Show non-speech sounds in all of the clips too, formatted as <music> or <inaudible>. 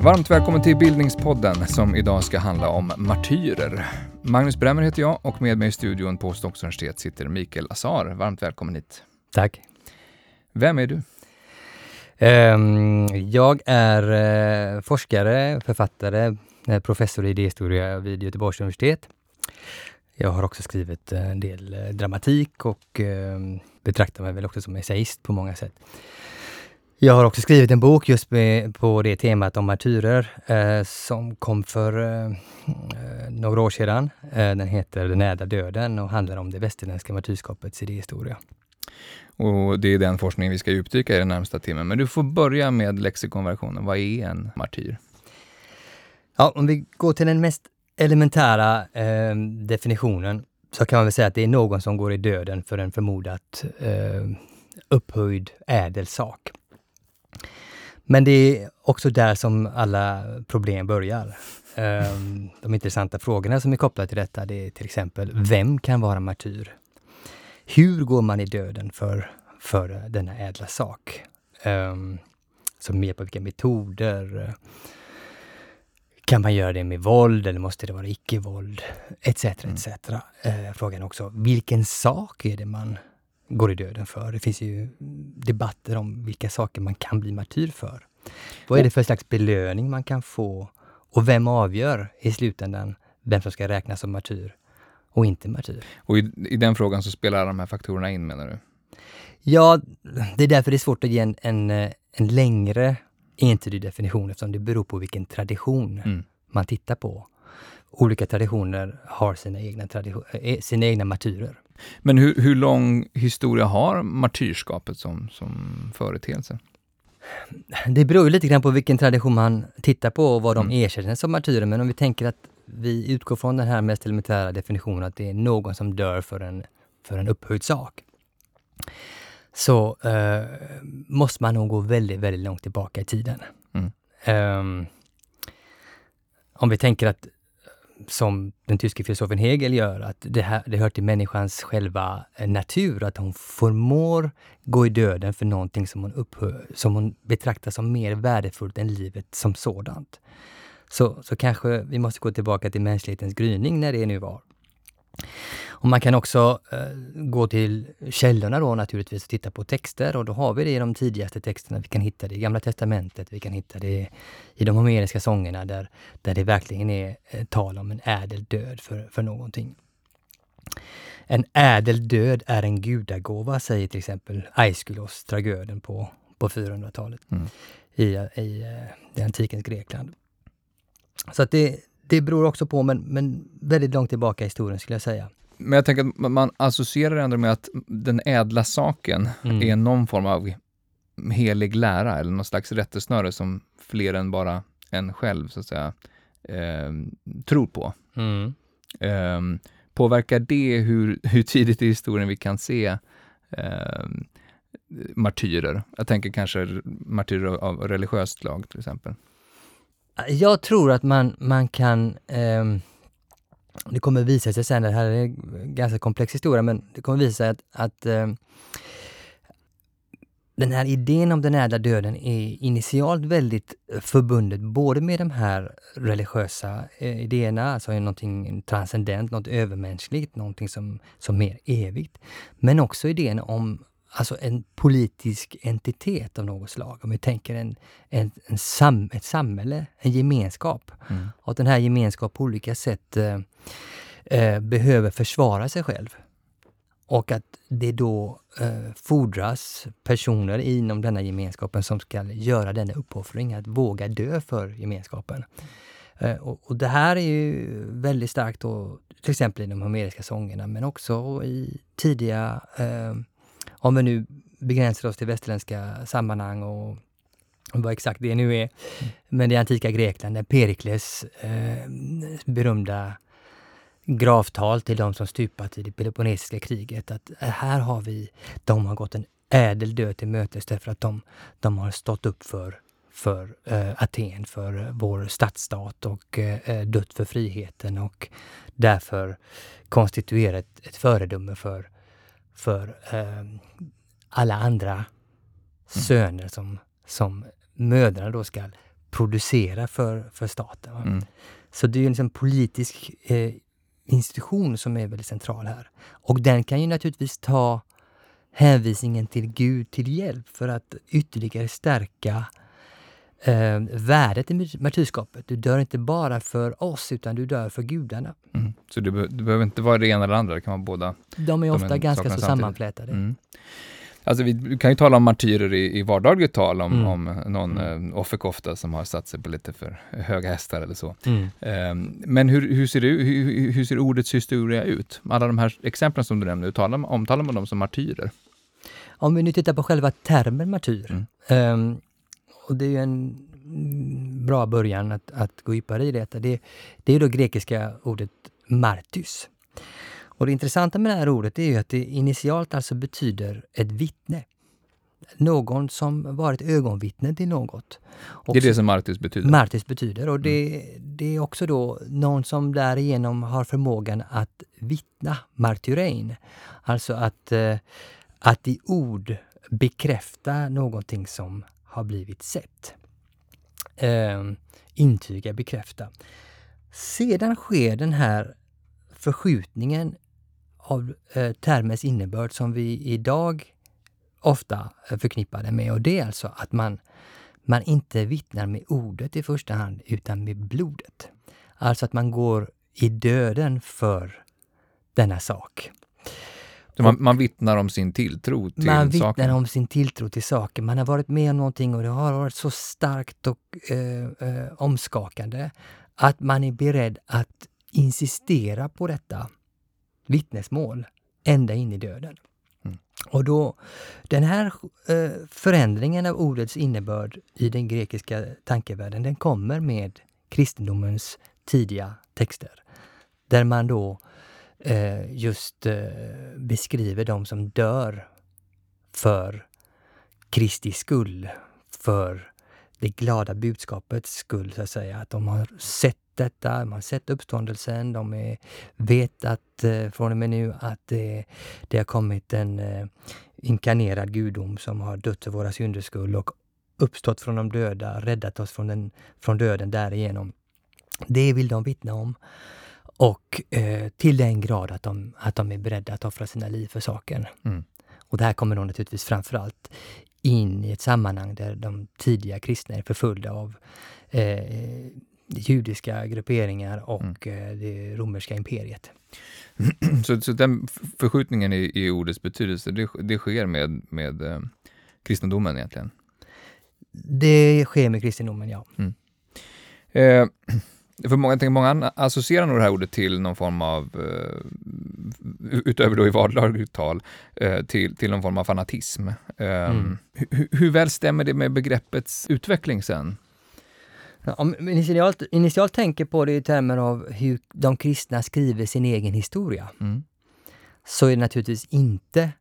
Varmt välkommen till Bildningspodden som idag ska handla om martyrer. Magnus Bremmer heter jag och med mig i studion på Stockholms universitet sitter Mikael Azar. Varmt välkommen hit. Tack. Vem är du? Um, jag är uh, forskare, författare, eh, Eh, professor i idéhistoria vid Göteborgs universitet. Jag har också skrivit eh, en del eh, dramatik och betraktar mig väl också som essayist på många sätt. Jag har också skrivit en bok just på det temat om martyrer eh, som kom för eh, några år sedan. Eh, den heter Den ädla döden och handlar om det västerländska martyrskapets idéhistoria. Och det är den forskningen vi ska djupdyka i den närmsta timmen. Men du får börja med lexikonversionen. Vad är en martyr? Ja, om vi går till den mest elementära eh, definitionen så kan man väl säga att det är någon som går i döden för en förmodat eh, upphöjd ädel sak. Men det är också där som alla problem börjar. Eh, de intressanta frågorna som är kopplade till detta, det är till exempel, vem kan vara martyr? Hur går man i döden för, för denna ädla sak? Eh, som med på vilka metoder? Kan man göra det med våld eller måste det vara icke-våld? Etc. etc. Mm. Uh, frågan också, vilken sak är det man går i döden för. Det finns ju debatter om vilka saker man kan bli martyr för. Vad är det för slags belöning man kan få? Och vem avgör i slutändan vem som ska räknas som martyr och inte martyr? Och i, i den frågan så spelar de här faktorerna in menar du? Ja, det är därför det är svårt att ge en, en, en längre entydig definition eftersom det beror på vilken tradition mm. man tittar på. Olika traditioner har sina egna, tradition, eh, sina egna martyrer. Men hur, hur lång historia har martyrskapet som, som företeelse? Det beror ju lite grann på vilken tradition man tittar på och vad de mm. erkänner som martyrer. Men om vi tänker att vi utgår från den här mest elementära definitionen att det är någon som dör för en, för en upphöjd sak. Så eh, måste man nog gå väldigt, väldigt långt tillbaka i tiden. Mm. Um, om vi tänker att som den tyske filosofen Hegel gör, att det, här, det hör till människans själva eh, natur, att hon förmår gå i döden för någonting som hon, upphör, som hon betraktar som mer värdefullt än livet som sådant. Så, så kanske vi måste gå tillbaka till mänsklighetens gryning när det nu var. Och man kan också eh, gå till källorna då naturligtvis och titta på texter och då har vi det i de tidigaste texterna. Vi kan hitta det i Gamla Testamentet, vi kan hitta det i de homeriska sångerna där, där det verkligen är eh, tal om en ädel död för, för någonting. En ädel död är en gudagåva, säger till exempel Aeschylos, tragöden på, på 400-talet mm. i, i, i antikens Grekland. Så att det, det beror också på, men, men väldigt långt tillbaka i historien skulle jag säga. Men jag tänker att man associerar ändå med att den ädla saken mm. är någon form av helig lära eller någon slags rättesnöre som fler än bara en själv så att säga eh, tror på. Mm. Eh, påverkar det hur, hur tidigt i historien vi kan se eh, martyrer? Jag tänker kanske martyrer av religiöst slag till exempel. Jag tror att man, man kan eh, det kommer visa sig sen, det här är en ganska komplex historia, men det kommer visa sig att, att eh, den här idén om den ädla döden är initialt väldigt förbundet både med de här religiösa eh, idéerna, alltså någonting transcendent, något övermänskligt, någonting som, som mer evigt. Men också idén om alltså en politisk entitet av något slag. Om vi tänker en, en, en sam, ett samhälle, en gemenskap. Mm. Och att den här gemenskapen på olika sätt eh, eh, behöver försvara sig själv. Och att det då eh, fordras personer inom denna gemenskapen som ska göra denna uppoffring, att våga dö för gemenskapen. Eh, och, och, det här är ju väldigt starkt då, till exempel i de homeriska sångerna, men också i tidiga eh, om vi nu begränsar oss till västerländska sammanhang och vad exakt det nu är. Mm. Men det antika Grekland, där Perikles eh, berömda gravtal till de som stupat i det Peloponnesiska kriget, att här har vi, de har gått en ädel död till mötes därför att de, de har stått upp för, för eh, Aten, för vår stadsstat och eh, dött för friheten och därför konstituerat ett, ett föredöme för, för eh, alla andra mm. söner som, som mödrarna då ska producera för, för staten. Mm. Så det är en liksom politisk eh, institution som är väldigt central här. Och den kan ju naturligtvis ta hänvisningen till Gud till hjälp för att ytterligare stärka eh, värdet i martyrskapet. Du dör inte bara för oss, utan du dör för gudarna. Mm. Så det, be det, behöver inte vara det ena eller andra, det kan vara båda? De är ofta de ganska så sammanflätade. Mm. Alltså vi kan ju tala om martyrer i, i vardagligt tal, om, mm. om någon mm. eh, offerkofta som har satt sig på lite för höga hästar eller så. Mm. Eh, men hur, hur, ser det, hur, hur, ser ordets historia ut? Alla de här exemplen som du nämnde, talar, omtalar man dem som martyrer? Om vi nu tittar på själva termen martyr, eh, och det är ju en bra början att, att gå djupare i detta, det, det är då grekiska ordet martys. Och det intressanta med det här ordet är att det initialt alltså betyder ett vittne. Någon som varit ögonvittne till något. Och det är det som martys betyder? Martys betyder. Och det, mm. det är också då någon som därigenom har förmågan att vittna, martyrein. Alltså att, eh, att i ord bekräfta någonting som har blivit sett. Eh, intyga, bekräfta. Sedan sker den här förskjutningen av eh, termens innebörd som vi idag ofta förknippar det med. Och det är alltså att man, man inte vittnar med ordet i första hand, utan med blodet. Alltså att man går i döden för denna sak. Man, man vittnar om sin tilltro till man vittnar om sin tilltro till saken. Man har varit med om någonting och det har varit så starkt och eh, eh, omskakande att man är beredd att insistera på detta vittnesmål ända in i döden. Mm. Och då, den här eh, förändringen av ordets innebörd i den grekiska tankevärlden, den kommer med kristendomens tidiga texter. Där man då eh, just eh, beskriver de som dör för Kristi skull, för det glada budskapets skull, så att säga. Att de har sett detta, de har sett uppståndelsen, de är, vet att eh, från och med nu att det, det har kommit en eh, inkarnerad gudom som har dött för våra synders skull och uppstått från de döda, räddat oss från, den, från döden därigenom. Det vill de vittna om. Och eh, till den grad att de, att de är beredda att offra sina liv för saken. Mm. Och det här kommer då naturligtvis framförallt in i ett sammanhang där de tidiga kristna är förföljda av eh, judiska grupperingar och mm. Eh, det romerska imperiet. <clears throat> så, så den förskjutningen i, i ordets betydelse, det, det sker med, med eh, kristendomen egentligen? Det sker med kristendomen, ja. Mm. <clears throat> Eh, för många, jag tänker, många associerar nog det här ordet till någon form av, uh, utöver då i vardagligt tal, uh, till, till någon form av fanatism. Um, mm. hur, hur väl stämmer det med begreppets utveckling sen? Om initialt, initialt tänker på det i termer av hur de kristna skriver sin egen historia, mm. så är det naturligtvis inte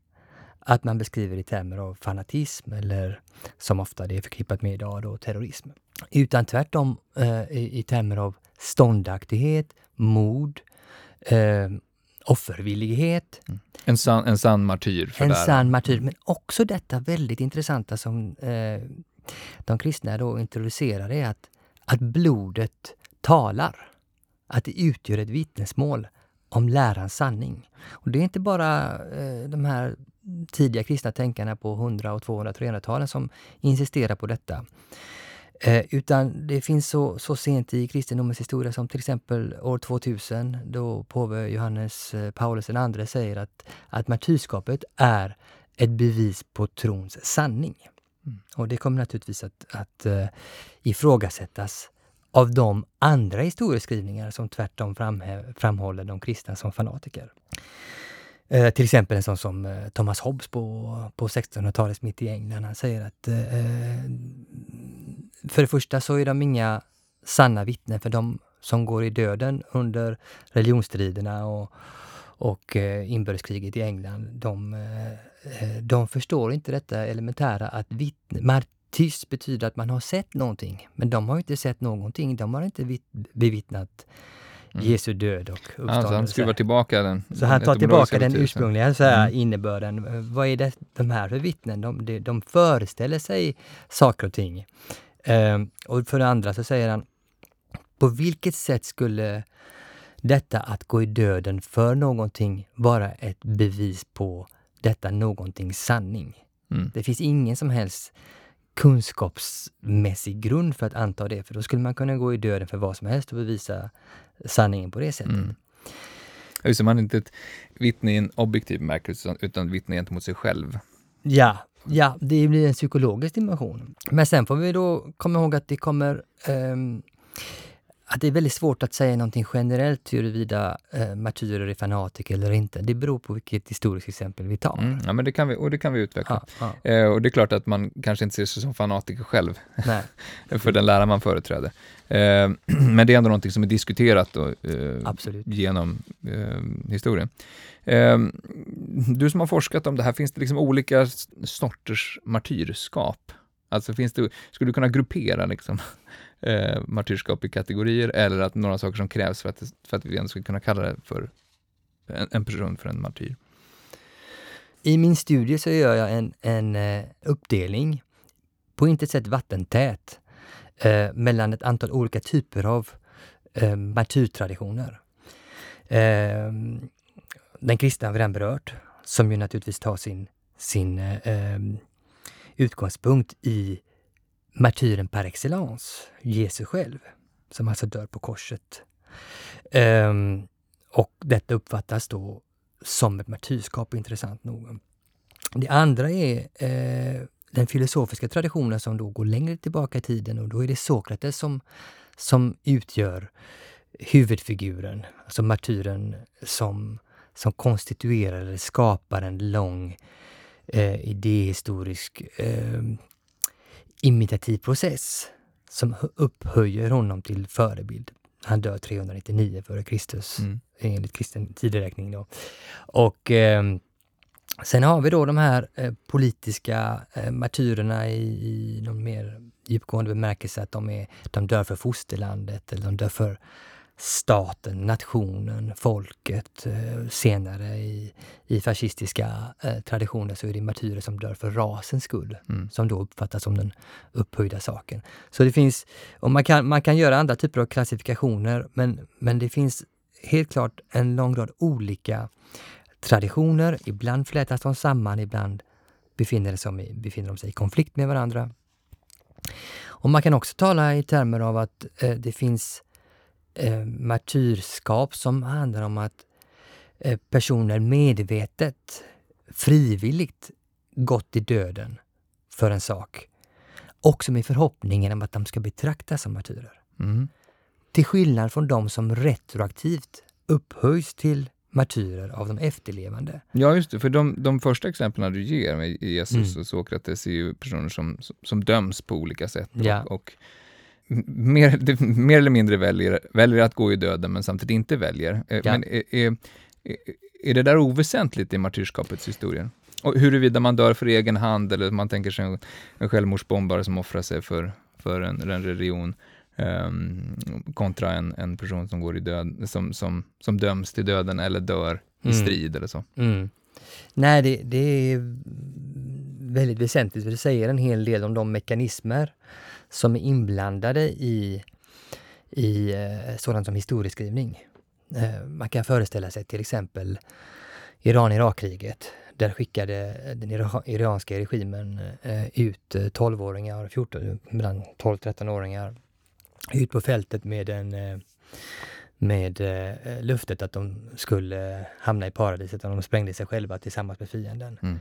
att man beskriver i termer av fanatism eller som ofta det är förknippat med idag, då, terrorism. Utan tvärtom eh, i, i termer av ståndaktighet, mod, eh, offervillighet. Mm. En, sann, en sann martyr. en sann martyr, men också detta väldigt intressanta som eh, de kristna då introducerar är att att blodet talar. Att det utgör ett vittnesmål om lärans sanning. Och det är inte bara eh, de här tidiga kristna tänkarna på 100 och 200 300-talen som insisterar på detta. Eh, utan det finns så, så sent i kristendomens historia som till exempel år 2000 då påve Johannes eh, Paulus II säger att, att martyrskapet är ett bevis på trons sanning. Mm. Och det kommer naturligtvis att, att uh, ifrågasättas av de andra historieskrivningar som tvärtom framhåller de kristna som fanatiker. Eh, till exempel en sån som eh, Thomas Hobbes på, på 1600-talets mitt i England. Han säger att eh, för det första så är de inga sanna vittnen för de som går i döden under religionsstriderna och, och eh, inbördeskriget i England. De, eh, de förstår inte detta elementära att vittne, tyst betyder att man har sett någonting. Men de har inte sett någonting. De har inte bevittnat mm. Jesu död och uppståndelse. Alltså han skruvar tillbaka den. Så han tar tillbaka den ursprungliga så här, mm. innebörden. Vad är det de här för vittnen? De, de, de föreställer sig saker och ting. Um, och för det andra så säger han, på vilket sätt skulle detta att gå i döden för någonting vara ett bevis på detta någonting sanning? Mm. Det finns ingen som helst kunskapsmässig grund för att anta det, för då skulle man kunna gå i döden för vad som helst och bevisa sanningen på det sättet. Mm. Just man är inte ett vittne i en objektiv bemärkelse, utan vittne gentemot sig själv. Ja, ja, det blir en psykologisk dimension. Men sen får vi då komma ihåg att det kommer um, att det är väldigt svårt att säga någonting generellt huruvida eh, martyrer är fanatiker eller inte. Det beror på vilket historiskt exempel vi tar. Mm, ja, men det kan vi, och det kan vi utveckla. Ja, ja. Eh, och det är klart att man kanske inte ser sig som fanatiker själv, <laughs> för den lära man företräder. Eh, <clears throat> men det är ändå någonting som är diskuterat då, eh, genom eh, historien. Eh, du som har forskat om det här, finns det liksom olika sorters martyrskap? Alltså finns det, skulle du kunna gruppera liksom, eh, martyrskap i kategorier eller att några saker som krävs för att, för att vi ändå ska kunna kalla det för en, en person för en martyr? I min studie så gör jag en, en eh, uppdelning, på intet sätt vattentät, eh, mellan ett antal olika typer av eh, martyrtraditioner. Eh, den kristna har vi redan berört, som ju naturligtvis tar sin, sin eh, utgångspunkt i martyren par excellence, Jesus själv, som alltså dör på korset. Um, och detta uppfattas då som ett martyrskap, intressant nog. Det andra är eh, den filosofiska traditionen som då går längre tillbaka i tiden och då är det Sokrates som, som utgör huvudfiguren, alltså martyren som, som konstituerar eller skapar en lång eh, idéhistorisk eh, imitativ process som upphöjer honom till förebild. Han dör 399 f.Kr. Mm. enligt kristen tideräkning. Då. Och eh, sen har vi då de här eh, politiska eh, martyrerna i, i någon mer djupgående bemärkelse att de, är, de dör för fosterlandet eller de dör för staten, nationen, folket. Eh, senare i, i fascistiska eh, traditioner så är det martyrer som dör för rasens skull, mm. som då uppfattas som den upphöjda saken. Så det finns, och man kan, man kan göra andra typer av klassifikationer, men, men det finns helt klart en lång rad olika traditioner. Ibland flätas de samman, ibland befinner de, sig, befinner de sig i konflikt med varandra. Och man kan också tala i termer av att eh, det finns eh, martyrskap som handlar om att eh, personer medvetet, frivilligt gått i döden för en sak. Också med förhoppningen om att de ska betraktas som martyrer. Mm. Till skillnad från de som retroaktivt upphöjs till martyrer av de efterlevande. Ja, just det. För de, de första exemplen du ger med Jesus mm. och Sokrates är ju personer som, som döms på olika sätt. Ja. Och, och mer, mer eller mindre väljer, väljer att gå i döden men samtidigt inte väljer. Eh, ja. Men är, är, är det där oväsentligt i martyrskapets historia? Och huruvida man dör för egen hand eller man tänker sig en, en självmordsbombare som offrar sig för, för en, en religion um, kontra en, en person som, går i död, som, som, som döms till döden eller dör i mm. strid eller så. Mm. Nej, det, det är väldigt väsentligt för det säger en hel del om de mekanismer som är inblandade i, i eh, sådant som historieskrivning. Eh, man kan föreställa sig till exempel Iran-Irak-kriget. Där skickade den iranska regimen eh, ut 12-åringar, 14, mellan 12-13-åringar ut på fältet med en med löftet att de skulle hamna i paradiset om de sprängde sig själva tillsammans med fienden. Mm.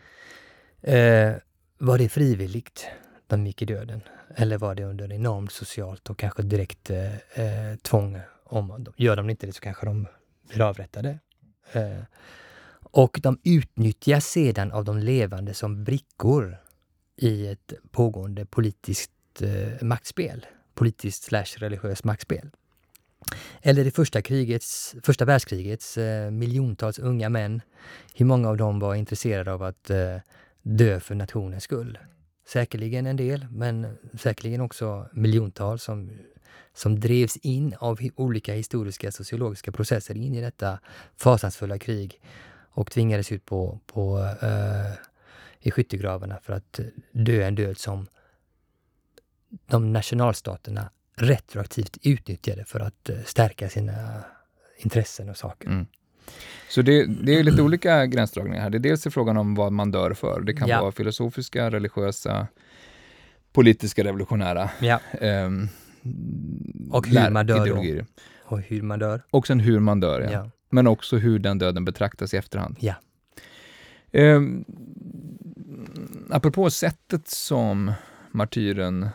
Eh, var det frivilligt? de gick i döden? Eller var det under enormt socialt och kanske direkt eh, eh tvång? Om, gör de inte det så kanske de blir avrättade. Eh, och de utnyttjas sedan av de levande som brickor i ett pågående politiskt eh, maktspel. Politiskt slash religiöst maktspel. Eller det första, krigets, första världskrigets eh, miljontals unga män. Hur många av dem var intresserade av att eh, dö för nationens skull? säkerligen en del, men säkerligen också miljontals som, som drevs in av olika historiska sociologiska processer in i detta fasansfulla krig och tvingades ut på, på uh, i skyttegravarna för att dö en död som de nationalstaterna retroaktivt utnyttjade för att eh, stärka sina intressen och saker. Mm. Så det, det, är lite olika gränsdragningar här. Det är dels frågan om vad man dör för. Det kan ja. vara filosofiska, religiösa, politiska, revolutionära. Ja. Um, och hur man dör ideologier. Då. Och hur man dör. Och sen hur man dör, ja. ja. Men också hur den döden betraktas i efterhand. Ja. Um, apropå sättet som martyren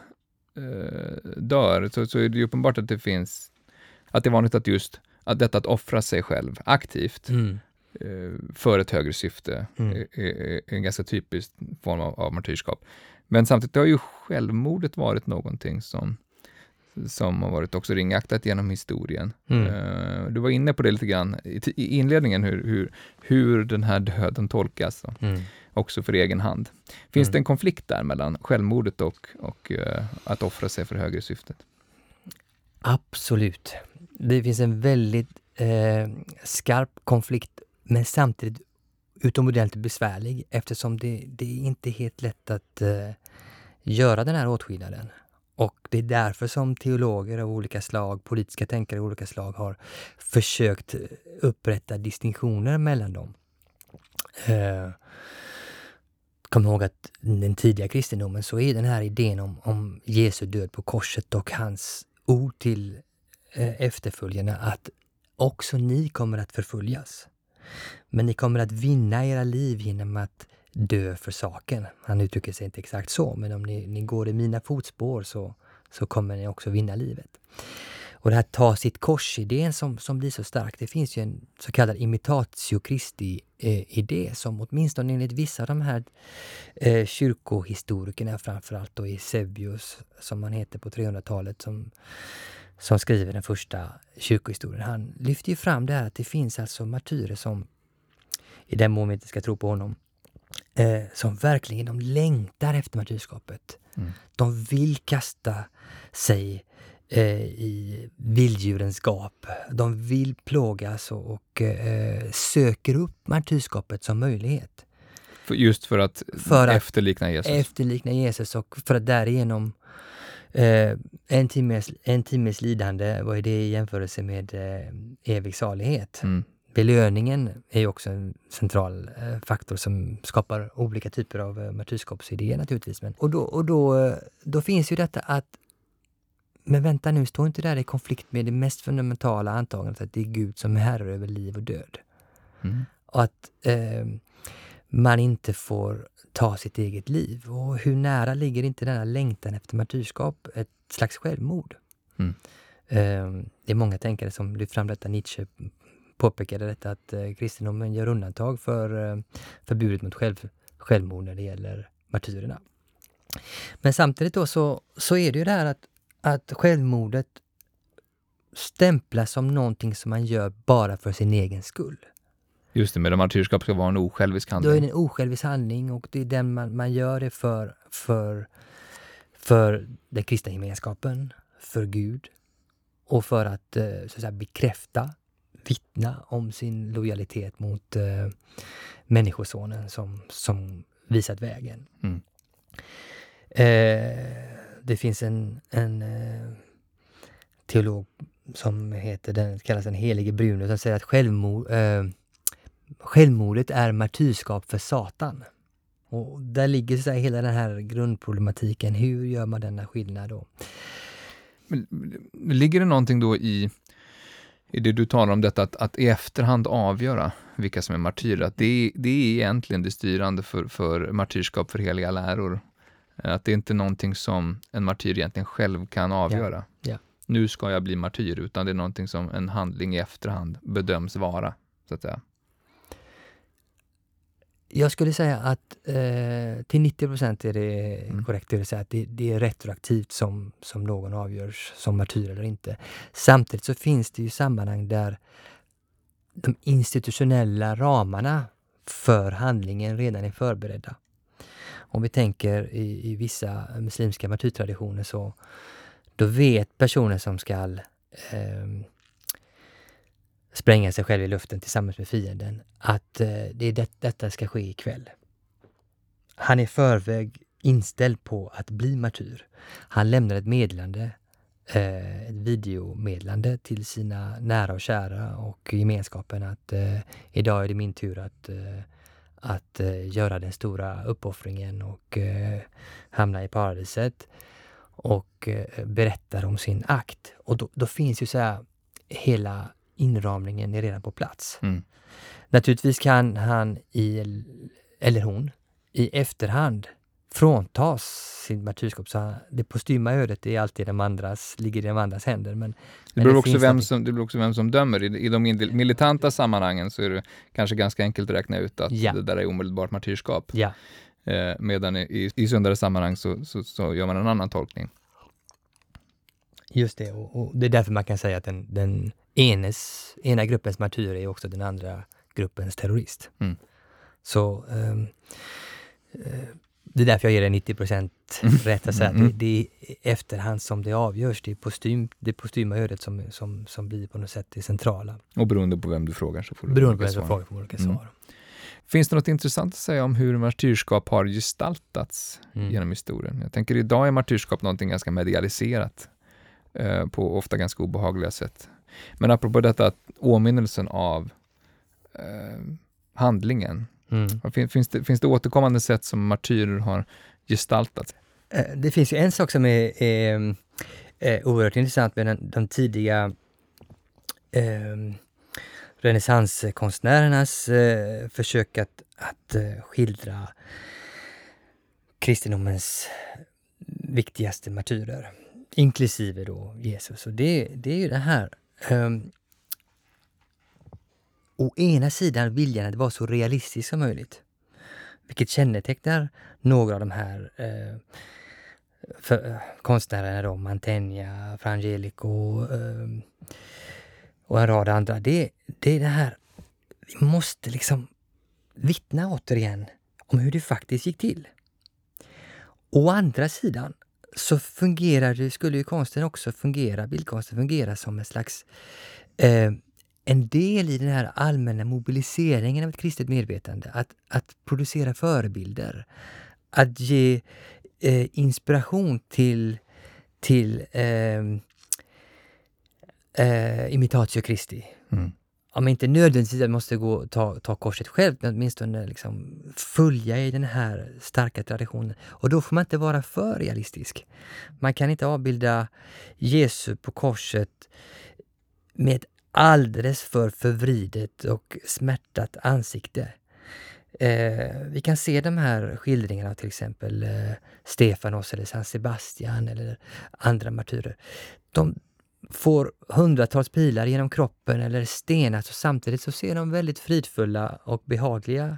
uh, dör, så, så är det uppenbart att det finns, att det är vanligt att just att detta att offra sig själv aktivt mm. eh, för ett högre syfte mm. är, en ganska typisk form av, av martyrskap. Men samtidigt har ju självmordet varit någonting som, som har varit också ringaktat genom historien. Mm. Uh, du var inne på det lite grann i, inledningen, hur, hur, hur den här döden tolkas, mm. också för egen hand. Finns mm. det en konflikt där mellan självmordet och, och uh, att offra sig för högre syftet? Absolut det finns en väldigt eh, skarp konflikt, men samtidigt utomordentligt besvärlig eftersom det, det är inte helt lätt att eh, göra den här åtskillnaden. Och det är därför som teologer av olika slag, politiska tänkare av olika slag har försökt upprätta distinktioner mellan dem. Eh, kom ihåg att den tidiga kristendomen så är den här idén om, om Jesu död på korset och hans ord till Eh, efterföljarna att också ni kommer att förföljas. Men ni kommer att vinna era liv genom att dö för saken. Han uttrycker sig inte exakt så, men om ni, ni går i mina fotspår så, så kommer ni också vinna livet. Och det här ta sitt kors-idén som, som blir så stark, det finns ju en så kallad imitatio Christi-idé eh, som åtminstone enligt vissa av de här eh, kyrkohistorikerna, framförallt då Eusebius, som han heter på 300-talet, som som skriver den första kyrkohistorien, han lyfter ju fram det här att det finns alltså martyrer som, i den mån vi inte ska tro på honom, eh, som verkligen de längtar efter martyrskapet. Mm. De vill kasta sig eh, i vilddjurens gap. De vill plågas och, och eh, söker upp martyrskapet som möjlighet. För just för att, för att efterlikna Jesus? Efterlikna Jesus och för att därigenom Eh, en, timmes, en timmes lidande, vad är det i jämförelse med eh, evig salighet? Mm. Belöningen är ju också en central eh, faktor som skapar olika typer av eh, martyrskapsidéer naturligtvis. Men, och då, och då, eh, då finns ju detta att men vänta nu, står inte det där i konflikt med det mest fundamentala antagandet att det är Gud som är herre över liv och död? Mm. Och att eh, man inte får ta sitt eget liv. Och hur nära ligger inte denna längtan efter martyrskap ett slags självmord? Mm. Ehm, det är många tänkare som lyft fram detta. Nietzsche påpekade detta att eh, kristendomen gör undantag för eh, förbudet mot själv, självmord när det gäller martyrerna. Men samtidigt då så, så är det ju det här att, att självmordet stämplas som någonting som man gör bara för sin egen skull. Just det, medan martyrskap ska vara en osjälvisk handling. Då är det en osjälvisk handling och det är den man, man gör det för, för, för den kristna gemenskapen, för Gud och för att, eh, så att säga, bekräfta, vittna om sin lojalitet mot uh, Människosonen som, som visat vägen. Mm. Eh, det finns en, en eh, teolog som heter, den kallas den helige Bruno, som säger att självmord, eh, Självmordet är martyrskap för Satan. Och där ligger så hela den här grundproblematiken. Hur gör man denna skillnad då? Men, ligger det någonting då i, i det du talar om, detta att, att i efterhand avgöra vilka som är martyrer? Att det, det är egentligen det styrande för, för martyrskap för heliga läror? Att det är inte någonting som en martyr egentligen själv kan avgöra? Ja. Ja. Nu ska jag bli martyr, utan det är någonting som en handling i efterhand bedöms vara, så att säga. Jag skulle säga att eh, till 90 procent är det mm. korrekt, det vill säga att det, det, är retroaktivt som, som någon avgörs som martyr eller inte. Samtidigt så finns det ju sammanhang där de institutionella ramarna för handlingen redan är förberedda. Om vi tänker i, i vissa muslimska martyrtraditioner så då vet personen som ska eh, spränga sig själv i luften tillsammans med fienden att eh, det, det, detta ska ske ikväll. Han är i förväg inställd på att bli martyr. Han lämnar ett meddelande, eh, ett videomeddelande till sina nära och kära och gemenskapen att eh, idag är det min tur att, eh, att eh, göra den stora uppoffringen och eh, hamna i paradiset och eh, berättar om sin akt. Och då, då finns ju så här, hela inramningen är redan på plats. Mm. Naturligtvis kan han, i, eller hon, i efterhand fråntas sin martyrskap. Så det postyma ödet är alltid de andras, ligger i de andras händer. Men, det, beror också vem som, det beror också vem som dömer. I, I de militanta sammanhangen så är det kanske ganska enkelt att räkna ut att ja. det där är omedelbart martyrskap. Ja. Eh, medan i, i sundare sammanhang så, så, så, gör man en annan tolkning. Just det, och, och det är därför man kan säga att den, den enes, ena gruppens martyr är också den andra gruppens terrorist. Mm. Så um, uh, det är därför jag ger det 90 procent mm. rätt att säga mm. att det, det, är efterhand som det avgörs. Det är postym, det postyma ödet som, som, som blir på något sätt det centrala. Och beroende på vem du frågar så får du Beroende på vem du frågar får olika mm. svar. Finns det något intressant att säga om hur martyrskap har gestaltats mm. genom historien? Jag tänker idag är martyrskap någonting ganska medialiserat eh, på ofta ganska obehagliga sätt. Men apropå detta att åminnelsen av eh, handlingen, mm. finns, det, finns det återkommande sätt som martyrer har gestaltats? Eh, det finns ju en sak som är, är, är oerhört intressant med den, de tidiga eh, renässanskonstnärernas eh, försök att, att eh, skildra kristendomens viktigaste martyrer, inklusive då Jesus. Och det, det är ju det här um, å ena sidan viljan att vara så realistisk som möjligt, vilket kännetecknar några av de här eh, för, eh, konstnärerna, då, Mantegna, Frangelico eh, och en rad andra. Det, det är det här, vi måste liksom vittna återigen om hur det faktiskt gick till. Å andra sidan så fungerar det, skulle ju konsten också fungera, bildkonsten fungera som en slags eh, en del i den här allmänna mobiliseringen av ett kristet medvetande. Att, att producera förebilder. Att ge eh, inspiration till, till eh, eh, imitatio Christi. Mm. Om inte nödvändigtvis måste gå ta, ta korset själv, men åtminstone liksom följa i den här starka traditionen. Och då får man inte vara för realistisk. Man kan inte avbilda Jesus på korset med ett alldeles för förvridet och smärtat ansikte. Eh, vi kan se de här skildringarna av till exempel eh, Stefanos eller San Sebastian eller andra martyrer. De får hundratals pilar genom kroppen eller stenas och samtidigt så ser de väldigt fridfulla och behagliga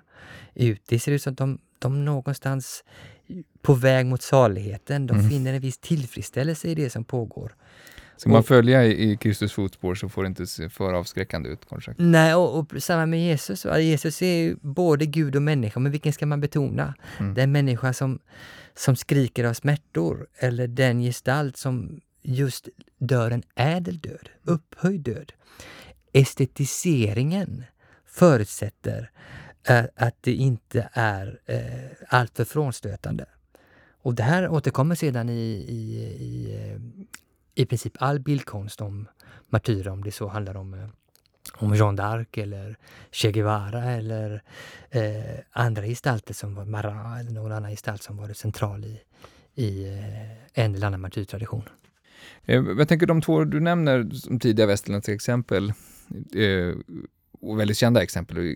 ut. Det ser ut som att de, de någonstans på väg mot saligheten. De mm. finner en viss tillfredsställelse i det som pågår. Ska man följa i, Kristus fotspår så får det inte se för avskräckande ut. Kanske. Nej, och, och samma med Jesus. Jesus är både Gud och människa, men vilken ska man betona? Mm. Den människa som, som skriker av smärtor eller den gestalt som just dör en ädel död, upphöjd död. Estetiseringen förutsätter eh, att det inte är eh, alltför frånstötande. Och det här återkommer sedan i, i, i, eh, i princip all bildkonst om martyrer, om det så handlar om eh, om Jean d'Arc eller Che Guevara eller eh, andra gestalter som var Marat eller någon annan gestalt som varit central i, i eh, en eller annan martyrtradition. Eh, jag tänker de två du nämner som tidiga västerländska exempel eh, och väldigt kända exempel, eh,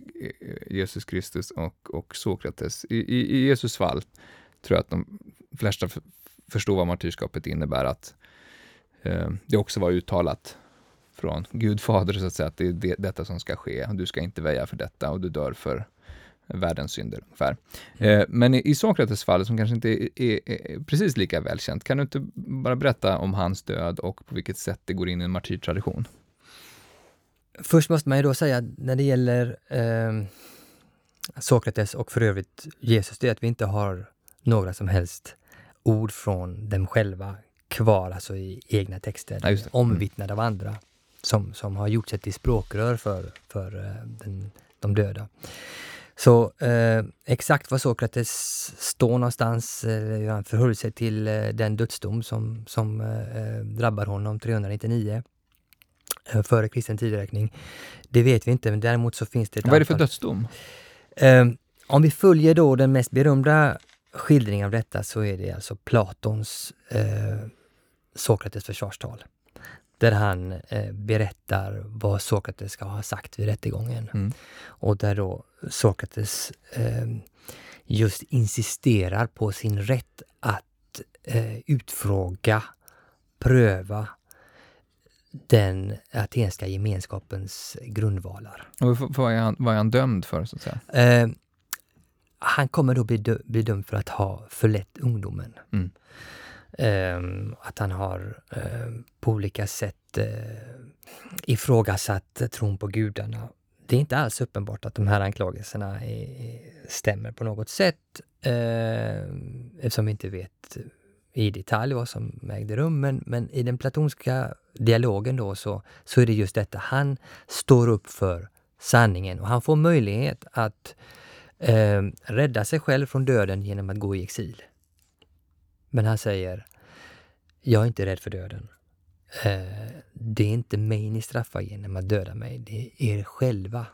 Jesus Kristus och, och Sokrates. I, i, I Jesus fall tror jag att de flesta förstår vad martyrskapet innebär, att eh, det också var uttalat från Gud fader så att säga, att det är det, detta som ska ske. Du ska inte väja för detta och du dör för världens synder ungefär. Mm. Eh, men i, i Sokrates fall, som kanske inte är, är, är, precis lika välkänt, kan du inte bara berätta om hans död och på vilket sätt det går in i en martyrtradition? Först måste man ju då säga när det gäller eh, Sokrates och för övrigt Jesus, det är att vi inte har några som helst ord från dem själva kvar, alltså i egna texter, Ja, omvittnade av andra som, som har gjort sig till språkrör för, för eh, den, de döda. Så eh, exakt var Sokrates står någonstans, eh, hur han förhöll sig till eh, den dödsdom som, som eh, drabbar honom 399 eh, före kristen tideräkning, det vet vi inte. Men däremot så finns det ett Vad är det för antal- dödsdom? Eh, om vi följer då den mest berömda skildringen av detta så är det alltså Platons eh, Sokrates försvarstal. Där han eh, berättar vad Sokrates ska ha sagt vid rättegången. Mm. Och där då Sokrates eh, just insisterar på sin rätt att eh, utfråga, pröva den atenska gemenskapens grundvalar. Och vad- vad är, han, vad är han dömd för, så att säga? Eh, han kommer då bli, dö- bli dömd för att ha förlett ungdomen. Mm. Eh, att han har eh, på olika sätt eh, ifrågasatt tron på gudarna. Det är inte alls uppenbart att de här anklagelserna är, stämmer på något sätt eh, eftersom vi inte vet i detalj vad som ägde rum. Men, men i den platonska dialogen då så, så är det just detta. Han står upp för sanningen och han får möjlighet att eh, rädda sig själv från döden genom att gå i exil. Men han säger, jag är inte rädd för döden. Eh, det är inte mig ni straffar genom att döda mig, det är er själva.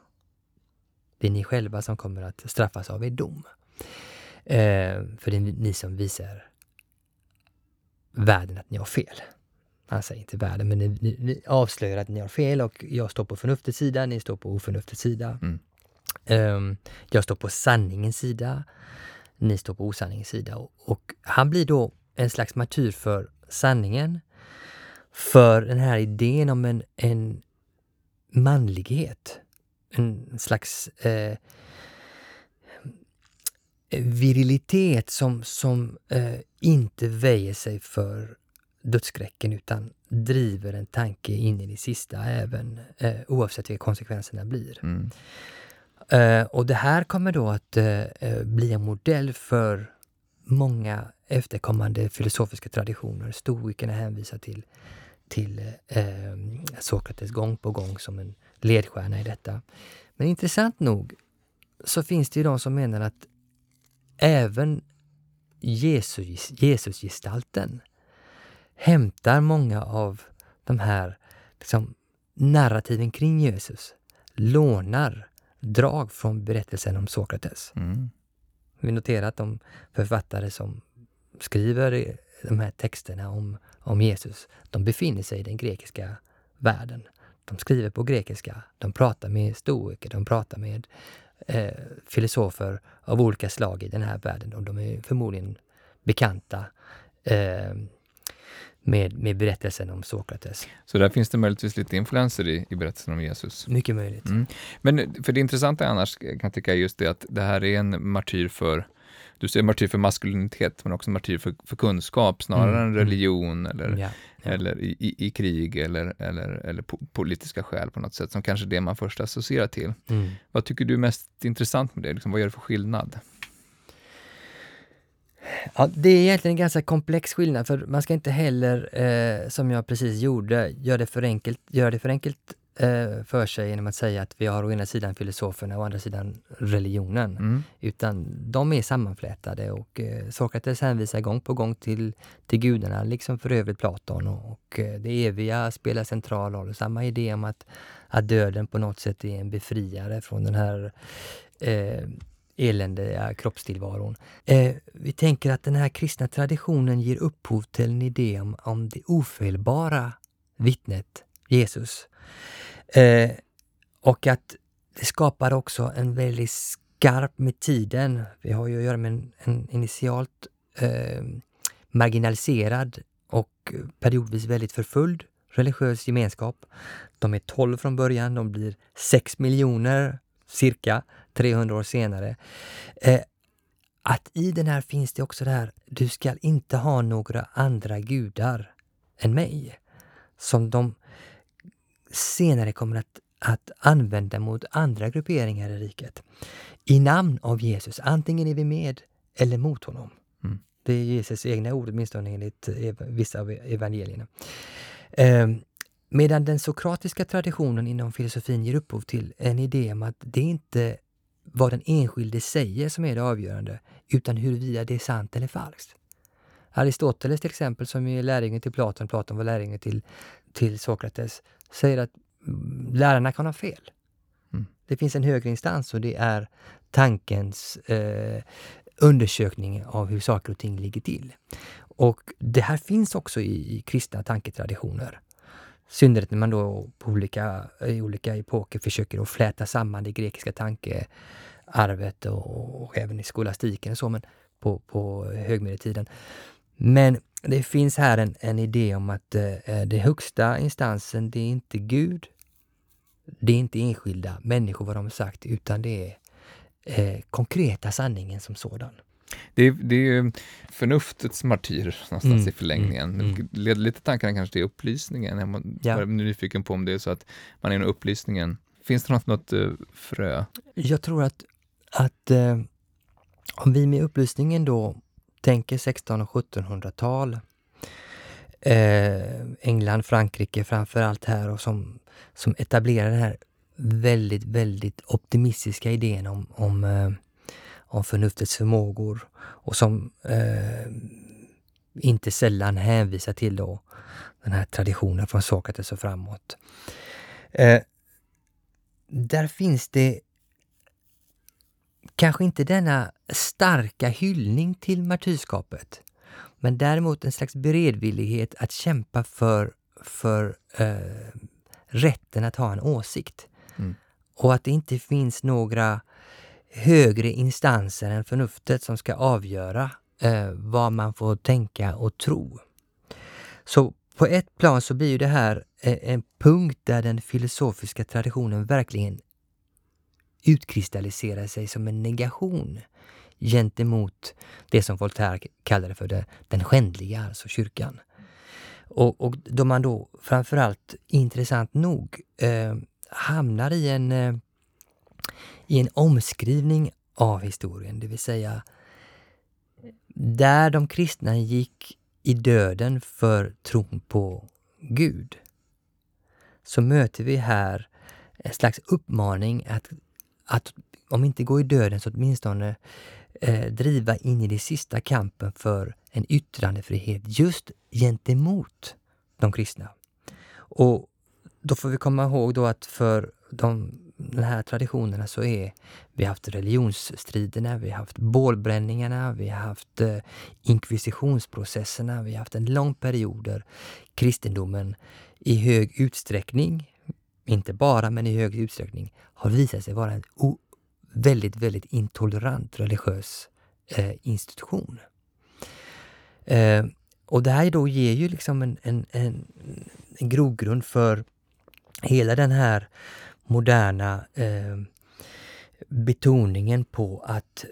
Det är ni själva som kommer att straffas av er dom. Eh, för det är ni som visar världen att ni har fel. Han säger inte världen, men ni, ni, ni avslöjar att ni har fel och jag står på förnuftets sida, ni står på oförnuftets sida. Mm. Ehm, jag står på sanningens sida, ni står på osanningens sida. Och, han blir då en slags martyr för sanningen, för den här idén om en, en manlighet. En slags eh, virilitet som, som eh, inte väjer sig för dödsskräcken utan driver en tanke in i det sista även eh, oavsett vilka konsekvenserna blir. Mm. Eh, och det här kommer då att eh, eh, bli en modell för många efterkommande filosofiska traditioner. Stoikerna hänvisar till, till eh, eh, Sokrates gång på gång som en ledstjärna i detta. Men intressant nog så finns det ju de som menar att även Jesus, Jesusgestalten hämtar många av de här liksom, narrativen kring Jesus, lånar drag från berättelsen om Sokrates. Mm. Vi noterar att de författare som skriver de här texterna om, om Jesus, de befinner sig i den grekiska världen. De skriver på grekiska, de pratar med stoiker, de pratar med eh, filosofer av olika slag i den här världen och de är förmodligen bekanta eh, med, med berättelsen om Sokrates. Så där finns det möjligtvis lite influenser i, i berättelsen om Jesus. Mycket möjligt. Mm. Men för det intressanta annars kan jag tycka är just det att det här är en martyr för du säger martyr för maskulinitet, men också martyr för, för kunskap snarare Mm, än mm. religion eller, Ja, ja. eller i, i, i krig eller, eller, eller po politiska skäl på något sätt, som kanske är det man först associerar till. Mm. Vad tycker du är mest intressant med det? Liksom, vad gör det för skillnad? Ja, det är egentligen en ganska komplex skillnad för man ska inte heller, eh, som jag precis gjorde, göra det för enkelt, göra det för enkelt eh, för sig genom att säga att vi har å ena sidan filosoferna och å andra sidan religionen. Mm. Utan de är sammanflätade och eh, Sokrates hänvisar gång på gång till, till gudarna, liksom för övrigt Platon. Och, och eh, det eviga spelar central roll. Samma idé om att, att döden på något sätt är en befriare från den här eh, eländiga kroppstillvaron. Eh, vi tänker att den här kristna traditionen ger upphov till en idé om, om det ofelbara vittnet Jesus. Eh, och att det skapar också en väldigt skarp med tiden. Vi har ju att göra med en, en initialt eh, marginaliserad och periodvis väldigt förföljd religiös gemenskap. De är 12 från början, de blir 6 miljoner cirka 300 år senare. Eh, att i den här finns det också det här, du ska inte ha några andra gudar än mig. Som de senare kommer att, att använda mot andra grupperingar i riket. I namn av Jesus, antingen är vi med eller mot honom. Mm. Det är Jesus egna ord, åtminstone enligt vissa av evangelierna. Eh, medan den sokratiska traditionen inom filosofin ger upphov till en idé om att det inte vad den enskilde säger som är det avgörande, utan huruvida det är sant eller falskt. Aristoteles till exempel, som är lärjungen till Platon, Platon var lärjungen till, till Sokrates, säger att mm, lärarna kan ha fel. Mm. Det finns en högre instans och det är tankens eh, undersökning av hur saker och ting ligger till. Och det här finns också i, i kristna tanketraditioner. I synnerhet när man då på olika, i olika epoker försöker att fläta samman det grekiska tankearvet och, och även i skolastiken och så, men på, på högmedeltiden. Men det finns här en, en idé om att eh, den högsta instansen, det är inte Gud, det är inte enskilda människor vad de har sagt, utan det är eh, konkreta sanningen som sådan. Det är, det är förnuftets martyr någonstans mm, i förlängningen. Mm, mm. leder lite tankarna kanske till upplysningen. Jag är ja. nyfiken på om det är så att man är inom upplysningen. Finns det något, något uh, frö? Jag tror att, att uh, om vi med upplysningen då tänker 1600 och 1700-tal, eh, England, Frankrike framför allt här och som, som etablerar den här väldigt, väldigt optimistiska idén om, om, eh, om förnuftets förmågor och som eh, inte sällan hänvisar till då den här traditionen från Sokrates och framåt. Eh, där finns det kanske inte denna starka hyllning till martyrskapet, men däremot en slags beredvillighet att kämpa för, för eh, rätten att ha en åsikt. Mm. Och att det inte finns några högre instanser än förnuftet som ska avgöra eh, vad man får tänka och tro. Så på ett plan så blir det här eh, en punkt där den filosofiska traditionen verkligen utkristalliserar sig som en negation gentemot det som Voltaire kallade för det, den skändliga, alltså kyrkan. Och, och då man då framförallt, intressant nog, eh, hamnar i en, eh, i en omskrivning av historien, det vill säga där de kristna gick i döden för tron på Gud, så möter vi här en slags uppmaning att, att om inte gå i döden så åtminstone eh, driva in i den sista kampen för en yttrandefrihet just gentemot de kristna. Och då får vi komma ihåg då att för de, de här traditionerna så är vi har haft religionsstriderna, vi har haft bålbränningarna, vi har haft eh, inkvisitionsprocesserna, vi har haft en lång period där kristendomen i hög utsträckning, inte bara men i hög utsträckning, har visat sig vara en väldigt, väldigt intolerant religiös eh, institution. Eh, och det här då ger ju liksom en, en, en, en grogrund för hela den här moderna eh, betoningen på att,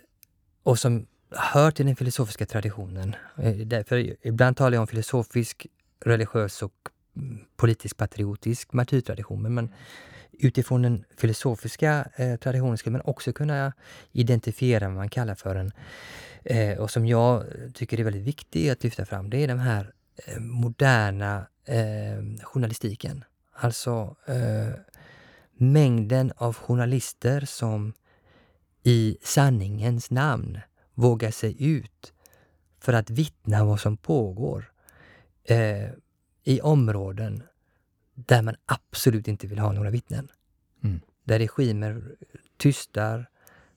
och som hör till den filosofiska traditionen. Eh, därför ibland talar jag om filosofisk, religiös och mm, politisk patriotisk martyrtradition. Men utifrån den filosofiska eh, traditionen skulle man också kunna identifiera vad man kallar för en, eh, och som jag tycker är väldigt viktig att lyfta fram, det är den här eh, moderna eh, journalistiken. Alltså eh, mängden av journalister som i sanningens namn vågar sig ut för att vittna vad som pågår eh, i områden där man absolut inte vill ha några vittnen. Mm. Där regimer tystar,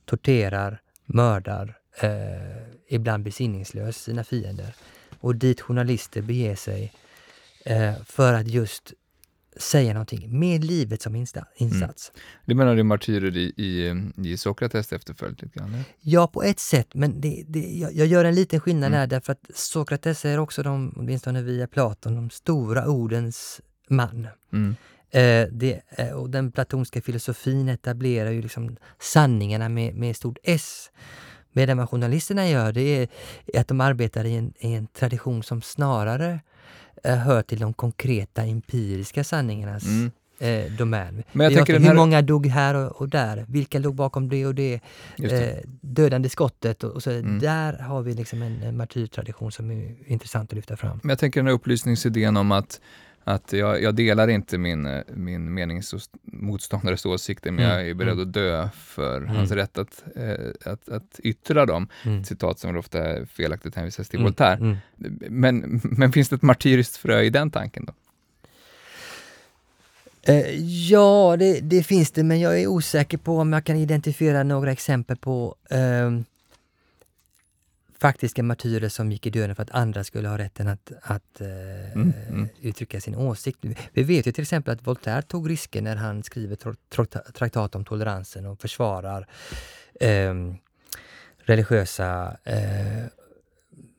torterar, mördar, eh, ibland besinningslöst sina fiender. Och dit journalister beger sig eh, för att just säga någonting med livet som insats. Mm. Du menar du martyrer i, i, i Sokrates efterföljd? Lite grann, ja, på ett sätt, men det, det, jag, jag, gör en liten skillnad mm. där därför att Sokrates är också, de, åtminstone via Platon, de stora ordens man. Mm. Eh, det, eh, och den platonska filosofin etablerar ju liksom sanningarna med, med stort S. Medan vad journalisterna gör, det är att de arbetar i en, i en tradition som snarare hör till de konkreta empiriska sanningarnas mm. eh, domän. Men jag Vi tänker har- den Hur här- många dog här och, och där? Vilka låg bakom det och det? Det. Eh, dödande skottet och, och så. Mm. Där har vi liksom en, en martyrtradition som är intressant att lyfta fram. Men jag tänker den här upplysningsidén om att, att jag, jag delar inte min, eh, min meningsmotståndares åsikter, men Mm, jag är beredd mm. att dö för Mm. hans rätt att, eh, att, att yttra dem. Mm. Citat som ofta felaktigt hänvisas till Mm, Voltaire. mm. Men, men finns det ett martyriskt frö i den tanken då? Eh, ja, det, det finns det, men jag är osäker på om jag kan identifiera några exempel på ehm, faktiska martyrer som gick i döden för att andra skulle ha rätten att, att eh, Mm, mm. uttrycka sin åsikt. Vi vet ju till exempel att Voltaire tog risker när han skriver traktat om toleransen och försvarar ehm, religiösa eh,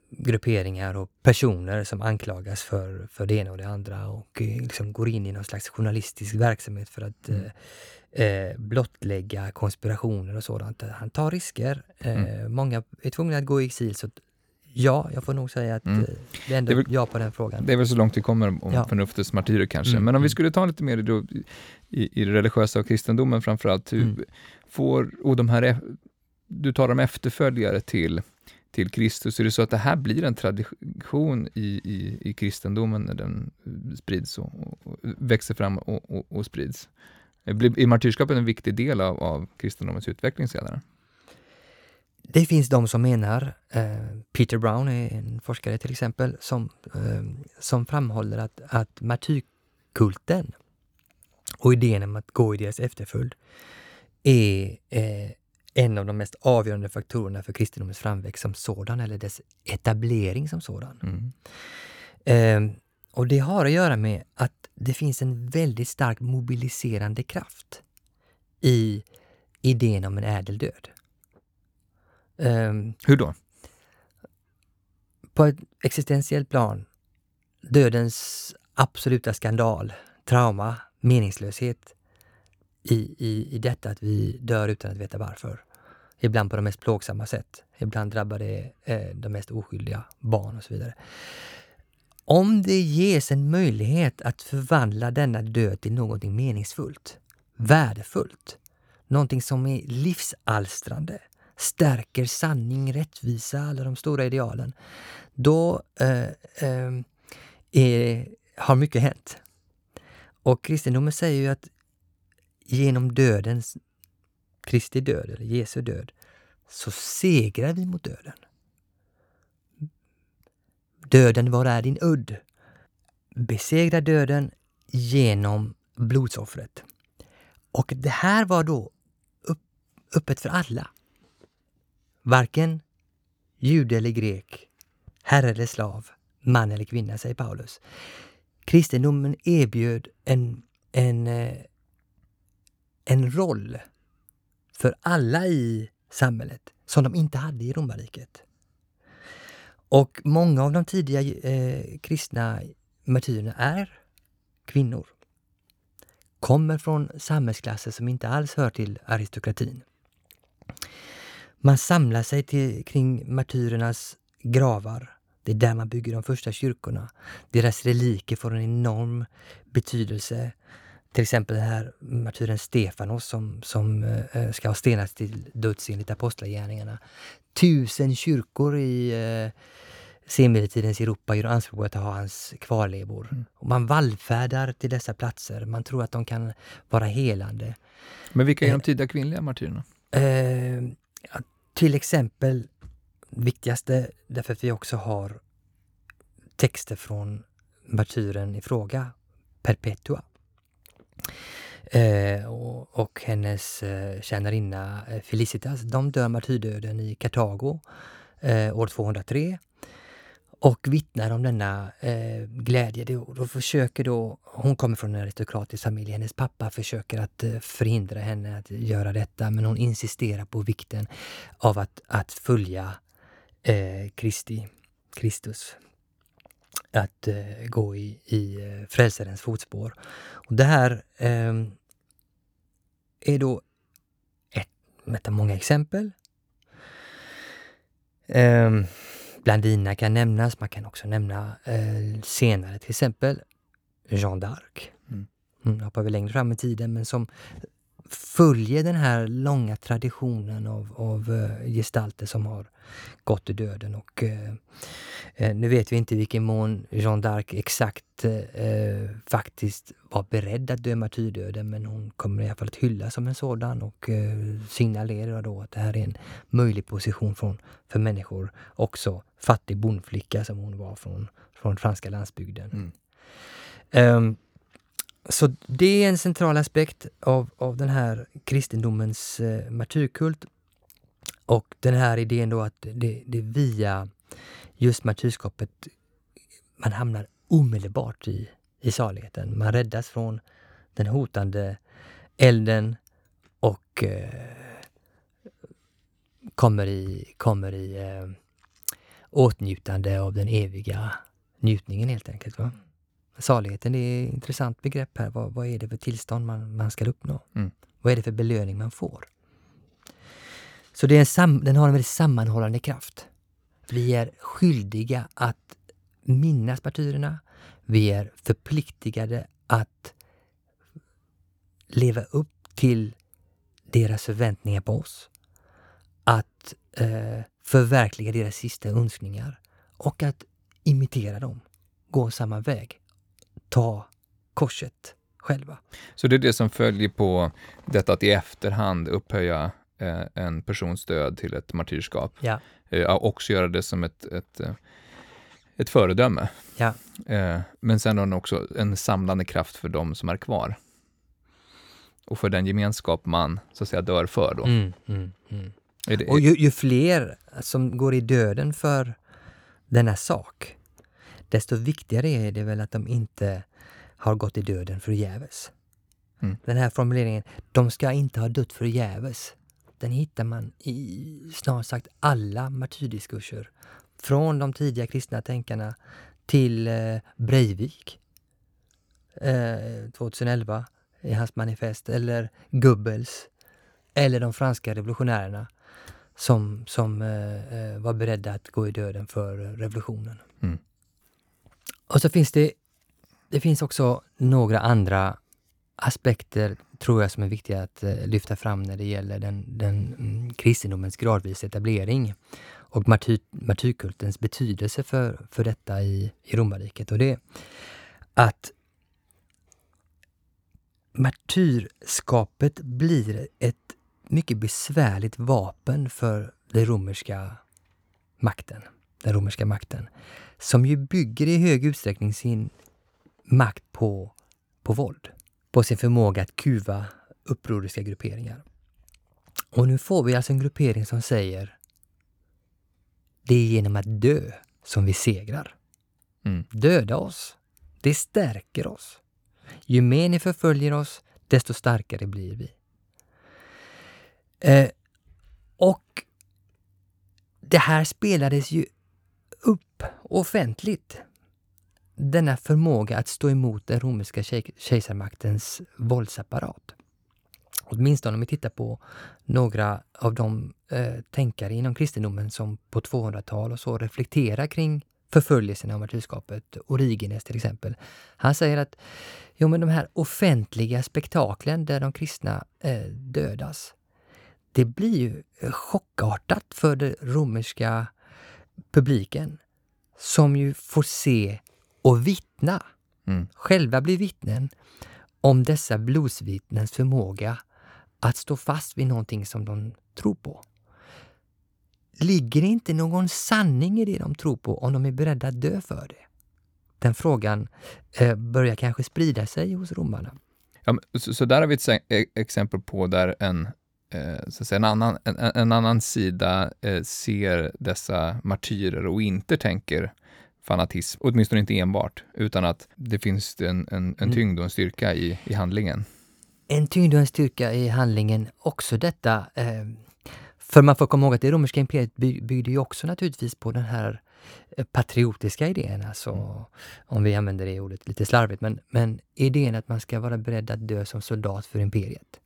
grupperingar och personer som anklagas för, för det ena och det andra och eh, liksom går in i någon slags journalistisk verksamhet för att Mm. Eh, blottlägga konspirationer och sådant. Han tar risker. Eh, Mm. Många är tvungna att gå i exil. Så ja, jag får nog säga att Mm. eh, det är ändå Det är väl- ja på den frågan. Det är väl så långt vi kommer om Ja. förnuftets martyrer kanske. Mm, Men om vi mm. skulle ta lite mer då, i, i det religiösa och kristendomen framförallt. Hur Mm. får, och de här, du talar om efterföljare till, till Kristus. Är det så att det här blir en tradition i, i, i kristendomen när den eh, sprids och, och, och växer fram och, och, och sprids? Blir- Är martyrskapet en viktig del av, av kristendomens utveckling senare? Det finns de som menar, eh, Peter Brown är en forskare till exempel, som, eh, som framhåller att, att martyrkulten och idén om att gå i deras efterföljd är eh, en av de mest avgörande faktorerna för kristendomens framväxt som sådan, eller dess etablering som sådan. Mm. Och det har att göra med att det finns en väldigt stark mobiliserande kraft i idén om en ädel död. Ehm, Hur då? på ett existentiellt plan, dödens absoluta skandal, trauma, meningslöshet i, i, i detta att vi dör utan att veta varför. Ibland på de mest plågsamma sätt. Ibland drabbar det eh, de mest oskyldiga barn och så vidare. Om det ges en möjlighet att förvandla denna död till någonting meningsfullt, värdefullt, någonting som är livsalstrande, stärker sanning, rättvisa, alla de stora idealen, då eh, eh, är, har mycket hänt. Och kristendomen säger ju att genom dödens, Kristi död, eller Jesu död, så segrar vi mot döden. Döden, var är din udd? Besegra döden genom blodsoffret. Och det här var då upp, öppet för alla. Varken jude eller grek, herre eller slav, man eller kvinna, säger Paulus. Kristendomen erbjöd en, en, eh, en roll för alla i samhället som de inte hade i romarriket. Och många av de tidiga eh, kristna martyrerna är kvinnor. Kommer från samhällsklasser som inte alls hör till aristokratin. Man samlar sig till, kring martyrernas gravar. Det är där man bygger de första kyrkorna. Deras reliker får en enorm betydelse. Till exempel den här martyren Stefanos som, som eh, ska ha stenats till döds enligt apostlagärningarna. Tusen kyrkor i eh, senmedeltidens Europa gör anspråk på att ha hans kvarlevor. Och man vallfärdar till dessa platser. Man tror att de kan vara helande. Men vilka är de Eh, tidiga kvinnliga martyrerna? Eh, ja, till exempel, viktigaste därför att vi också har texter från martyren i fråga, Perpetua. Eh, och, och hennes eh, tjänarinna eh, Felicitas, de dör martyrdöden i Kartago eh, år 203 och vittnar om denna eh, glädje. Då, då försöker då, hon kommer från en aristokratisk familj, hennes pappa försöker att eh, förhindra henne att göra detta men hon insisterar på vikten av att, att följa eh, Kristi, Kristus. Att eh, gå i, i eh, frälsarens fotspår. Och det här ehm, är då ett, ett av många exempel. Ehm, Ehm, bland dina kan nämnas, man kan också nämna eh, senare till exempel Jeanne d'Arc. Mm. mm, hoppar vi längre fram i tiden, men som följer den här långa traditionen av, av uh, gestalter som har gått i döden. Och, uh, uh, nu vet vi inte i vilken mån Jeanne d'Arc exakt faktiskt var beredd att dö martyrdöden, men hon kommer i alla fall att hyllas som en sådan och signalerar då att det här är en möjlig position från, för människor, också fattig bondflicka som hon var från, från franska landsbygden. Mm. Um, så det är en central aspekt av, av den här kristendomens eh, martyrkult. Och den här idén då att det, det via just martyrskapet man hamnar omedelbart i, i saligheten. Man räddas från den hotande elden och eh, kommer i, kommer i eh, åtnjutande av den eviga njutningen helt enkelt. Va? Saligheten är ett intressant begrepp här. Vad, vad är det för tillstånd man, man ska uppnå? Mm. Vad är det för belöning man får? Så det är en sam, den har en väldigt sammanhållande kraft. Vi är skyldiga att minnas martyrerna. Vi är förpliktigade att leva upp till deras förväntningar på oss. Att eh, förverkliga deras sista önskningar och att imitera dem, gå samma väg ta korset själva. Så det är det som följer på detta att i efterhand upphöja eh, en persons död till ett martyrskap. Ja. Eh, också göra det som ett, ett, eh, ett föredöme. Ja. Men sen har den också en samlande kraft för de som är kvar. Och för den gemenskap man så att säga dör för då. Mm, mm, mm. Det, och ju, ju, fler som går i döden för denna sak, desto viktigare är det väl att de inte har gått i döden förgäves. Mm. Den här formuleringen, de ska inte ha dött förgäves, den hittar man i snart sagt alla martyrdiskurser. Från de tidiga kristna tänkarna till eh, Breivik eh, 2011 i hans manifest, eller Goebbels, eller de franska revolutionärerna som, som eh, eh var beredda att gå i döden för revolutionen. Mm. Och så finns det, det finns också några andra aspekter, tror jag, som är viktiga att eh, lyfta fram när det gäller den, den mm, kristendomens gradvis etablering och martyr, martyrkultens betydelse för, för detta i, i romarriket. Och det är att martyrskapet blir ett mycket besvärligt vapen för den romerska makten. Den romerska makten som ju bygger i hög utsträckning sin makt på, på våld. På sin förmåga att kuva upproriska grupperingar. Och nu får vi alltså en gruppering som säger det är genom att dö som vi segrar. Mm. Döda oss. Det stärker oss. Ju mer ni förföljer oss, desto starkare blir vi. Eh, och det här spelades ju upp offentligt denna förmåga att stå emot den romerska kejsarmaktens våldsapparat. Åtminstone om vi tittar på några av de eh, tänkare inom kristendomen som på 200-tal och så reflekterar kring förföljelserna av martyrskapet. Origenes till exempel. Han säger att jo, men de här offentliga spektaklen där de kristna eh, dödas, det blir ju chockartat för den romerska publiken som ju får se och vittna, mm. själva bli vittnen om dessa blodsvittnens förmåga att stå fast vid någonting som de tror på. Ligger det inte någon sanning i det de tror på om de är beredda att dö för det? Den frågan eh, börjar kanske sprida sig hos romarna. Ja, så, så, där har vi ett e-, exempel på där en så att säga, en, annan, en, en annan sida eh, ser dessa martyrer och inte tänker fanatism, åtminstone inte enbart, utan att det finns en, en, en mm. tyngd och en styrka i, i handlingen. En tyngd och en styrka i handlingen, också detta eh, för man får komma ihåg att det romerska imperiet byggde ju också naturligtvis på den här eh, patriotiska idén, alltså, mm. om vi använder det ordet lite slarvigt, men, men idén att man ska vara beredd att dö som soldat för imperiet.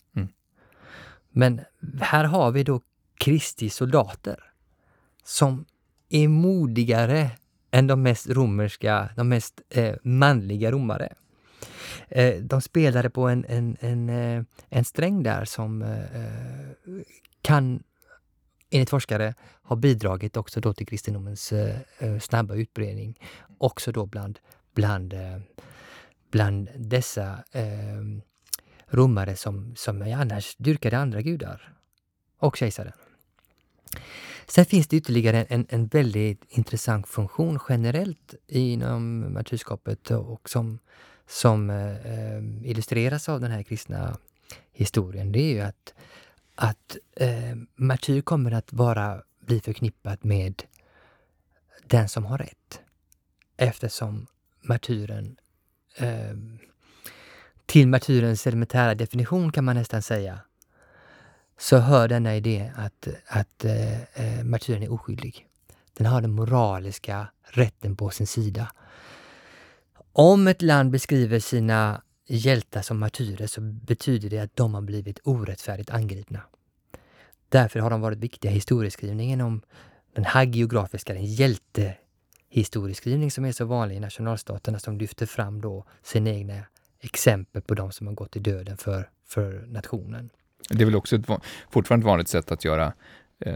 Men här har vi då Kristi soldater som är modigare än de mest romerska, de mest eh, manliga romare. Eh, de spelade på en, en, en, eh, en sträng där som eh, kan, enligt forskare, ha bidragit också då till kristendomens eh, eh, snabba utbredning. Också då bland, bland, eh, bland dessa romare som, som annars dyrkade andra gudar och kejsaren. Sen finns det ytterligare en, en väldigt intressant funktion generellt inom martyrskapet och som, som eh, illustreras av den här kristna historien. Det är ju att, att eh, martyr kommer att vara, bli förknippat med den som har rätt. Eftersom martyren eh, till martyrens elementära definition kan man nästan säga, så hör denna idé att, att eh, eh, martyren är oskyldig. Den har den moraliska rätten på sin sida. Om ett land beskriver sina hjältar som martyrer så betyder det att de har blivit orättfärdigt angripna. Därför har de varit viktiga i historieskrivningen om den hagiografiska, den hjältehistorieskrivning som är så vanlig i nationalstaterna som lyfter fram då sina egna exempel på de som har gått i döden för, för nationen. Det är väl också ett, fortfarande ett vanligt sätt att göra eh,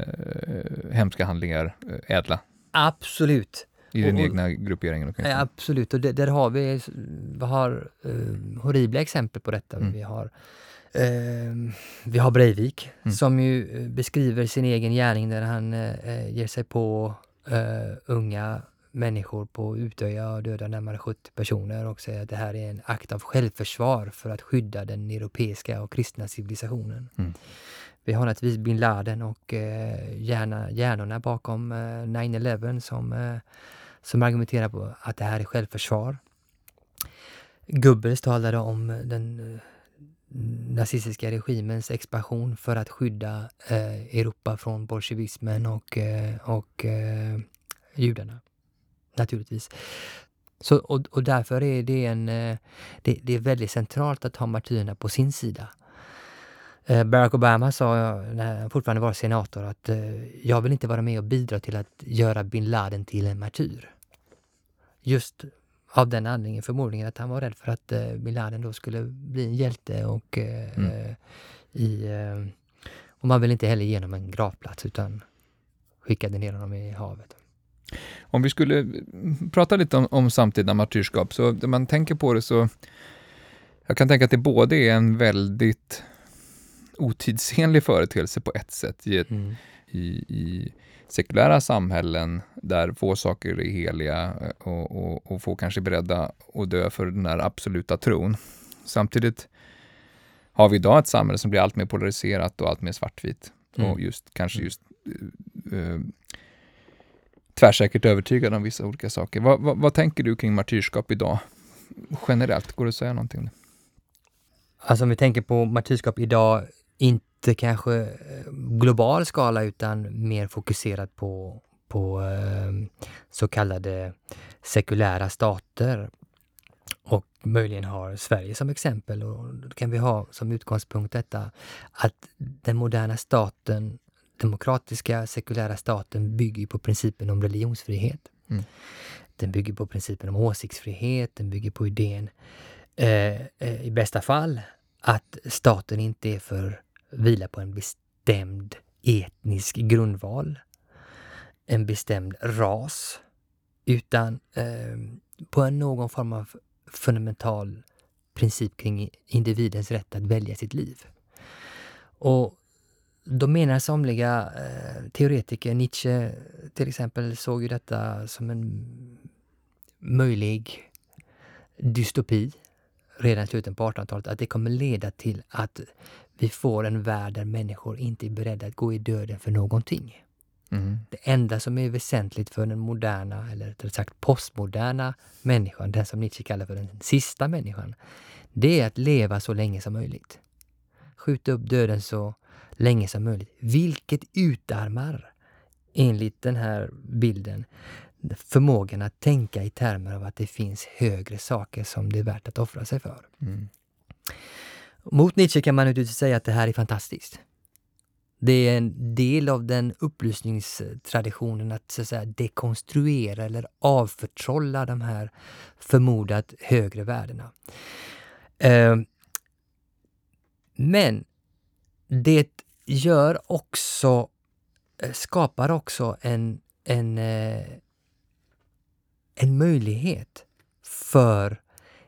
hemska handlingar eh, ädla? Absolut. I den och, egna grupperingen? Ja, absolut, och det, där har vi, vi har uh, horribla exempel på detta. Mm. Vi har uh, vi har Breivik mm. som ju beskriver sin egen gärning där han uh, ger sig på unga människor på Utöja och dödar närmare 70 personer och säger att det här är en akt av självförsvar för att skydda den europeiska och kristna civilisationen. Mm. Vi har naturligtvis bin Laden och eh, hjärna, hjärnorna bakom eh, 9-11 som, eh, som argumenterar på att det här är självförsvar. Goebbels talade om den eh, nazistiska regimens expansion för att skydda eh, Europa från bolsjevismen och, eh, och eh, judarna naturligtvis. Så, och, och därför är det, en, eh, det, det är väldigt centralt att ha martyrerna på sin sida. Eh, Barack Obama sa, när han fortfarande var senator, att eh, jag vill inte vara med och bidra till att göra bin Laden till en martyr. Just av den anledningen förmodligen att han var rädd för att bin Laden då skulle bli en hjälte och mm. i... och man vill inte heller ge honom en gravplats utan skickade ner honom i havet. Om vi skulle prata lite om, om samtida martyrskap, så när man tänker på det så jag kan tänka att det både är en väldigt otidsenlig företeelse på ett sätt i, ett, mm. i, i, sekulära samhällen där få saker är heliga och, och, och få kanske är beredda att dö för den här absoluta tron. Samtidigt har vi idag ett samhälle som blir allt mer polariserat och allt mer svartvitt. Mm. Och just kanske just uh, tvärsäkert övertygad om vissa olika saker. Vad, vad, vad, tänker du kring martyrskap idag? Generellt, går det att säga någonting? Alltså om vi tänker på martyrskap idag, inte kanske eh, global skala utan mer fokuserat på, på eh, så kallade sekulära stater. Och möjligen har Sverige som exempel och då kan vi ha som utgångspunkt detta att den moderna staten demokratiska sekulära staten bygger på principen om religionsfrihet. Mm. Den bygger på principen om åsiktsfrihet, den bygger på idén, eh, eh, i bästa fall, att staten inte är för vila på en bestämd etnisk grundval, en bestämd ras, utan eh, på en någon form av fundamental princip kring individens rätt att välja sitt liv. Och då menar somliga eh, teoretiker, Nietzsche till exempel, såg ju detta som en möjlig dystopi redan i slutet på 1800-talet, att det kommer leda till att vi får en värld där människor inte är beredda att gå i döden för någonting. Mm. Det enda som är väsentligt för den moderna, eller rättare sagt postmoderna människan, den som Nietzsche kallar för den sista människan, det är att leva så länge som möjligt. Skjuta upp döden så länge som möjligt. Vilket utarmar, enligt den här bilden, förmågan att tänka i termer av att det finns högre saker som det är värt att offra sig för. Mm. Mot Nietzsche kan man naturligtvis säga att det här är fantastiskt. Det är en del av den upplysningstraditionen att, så att säga, dekonstruera eller avförtrolla de här förmodat högre värdena. Eh, men det gör också, eh, skapar också en, en, eh, en möjlighet för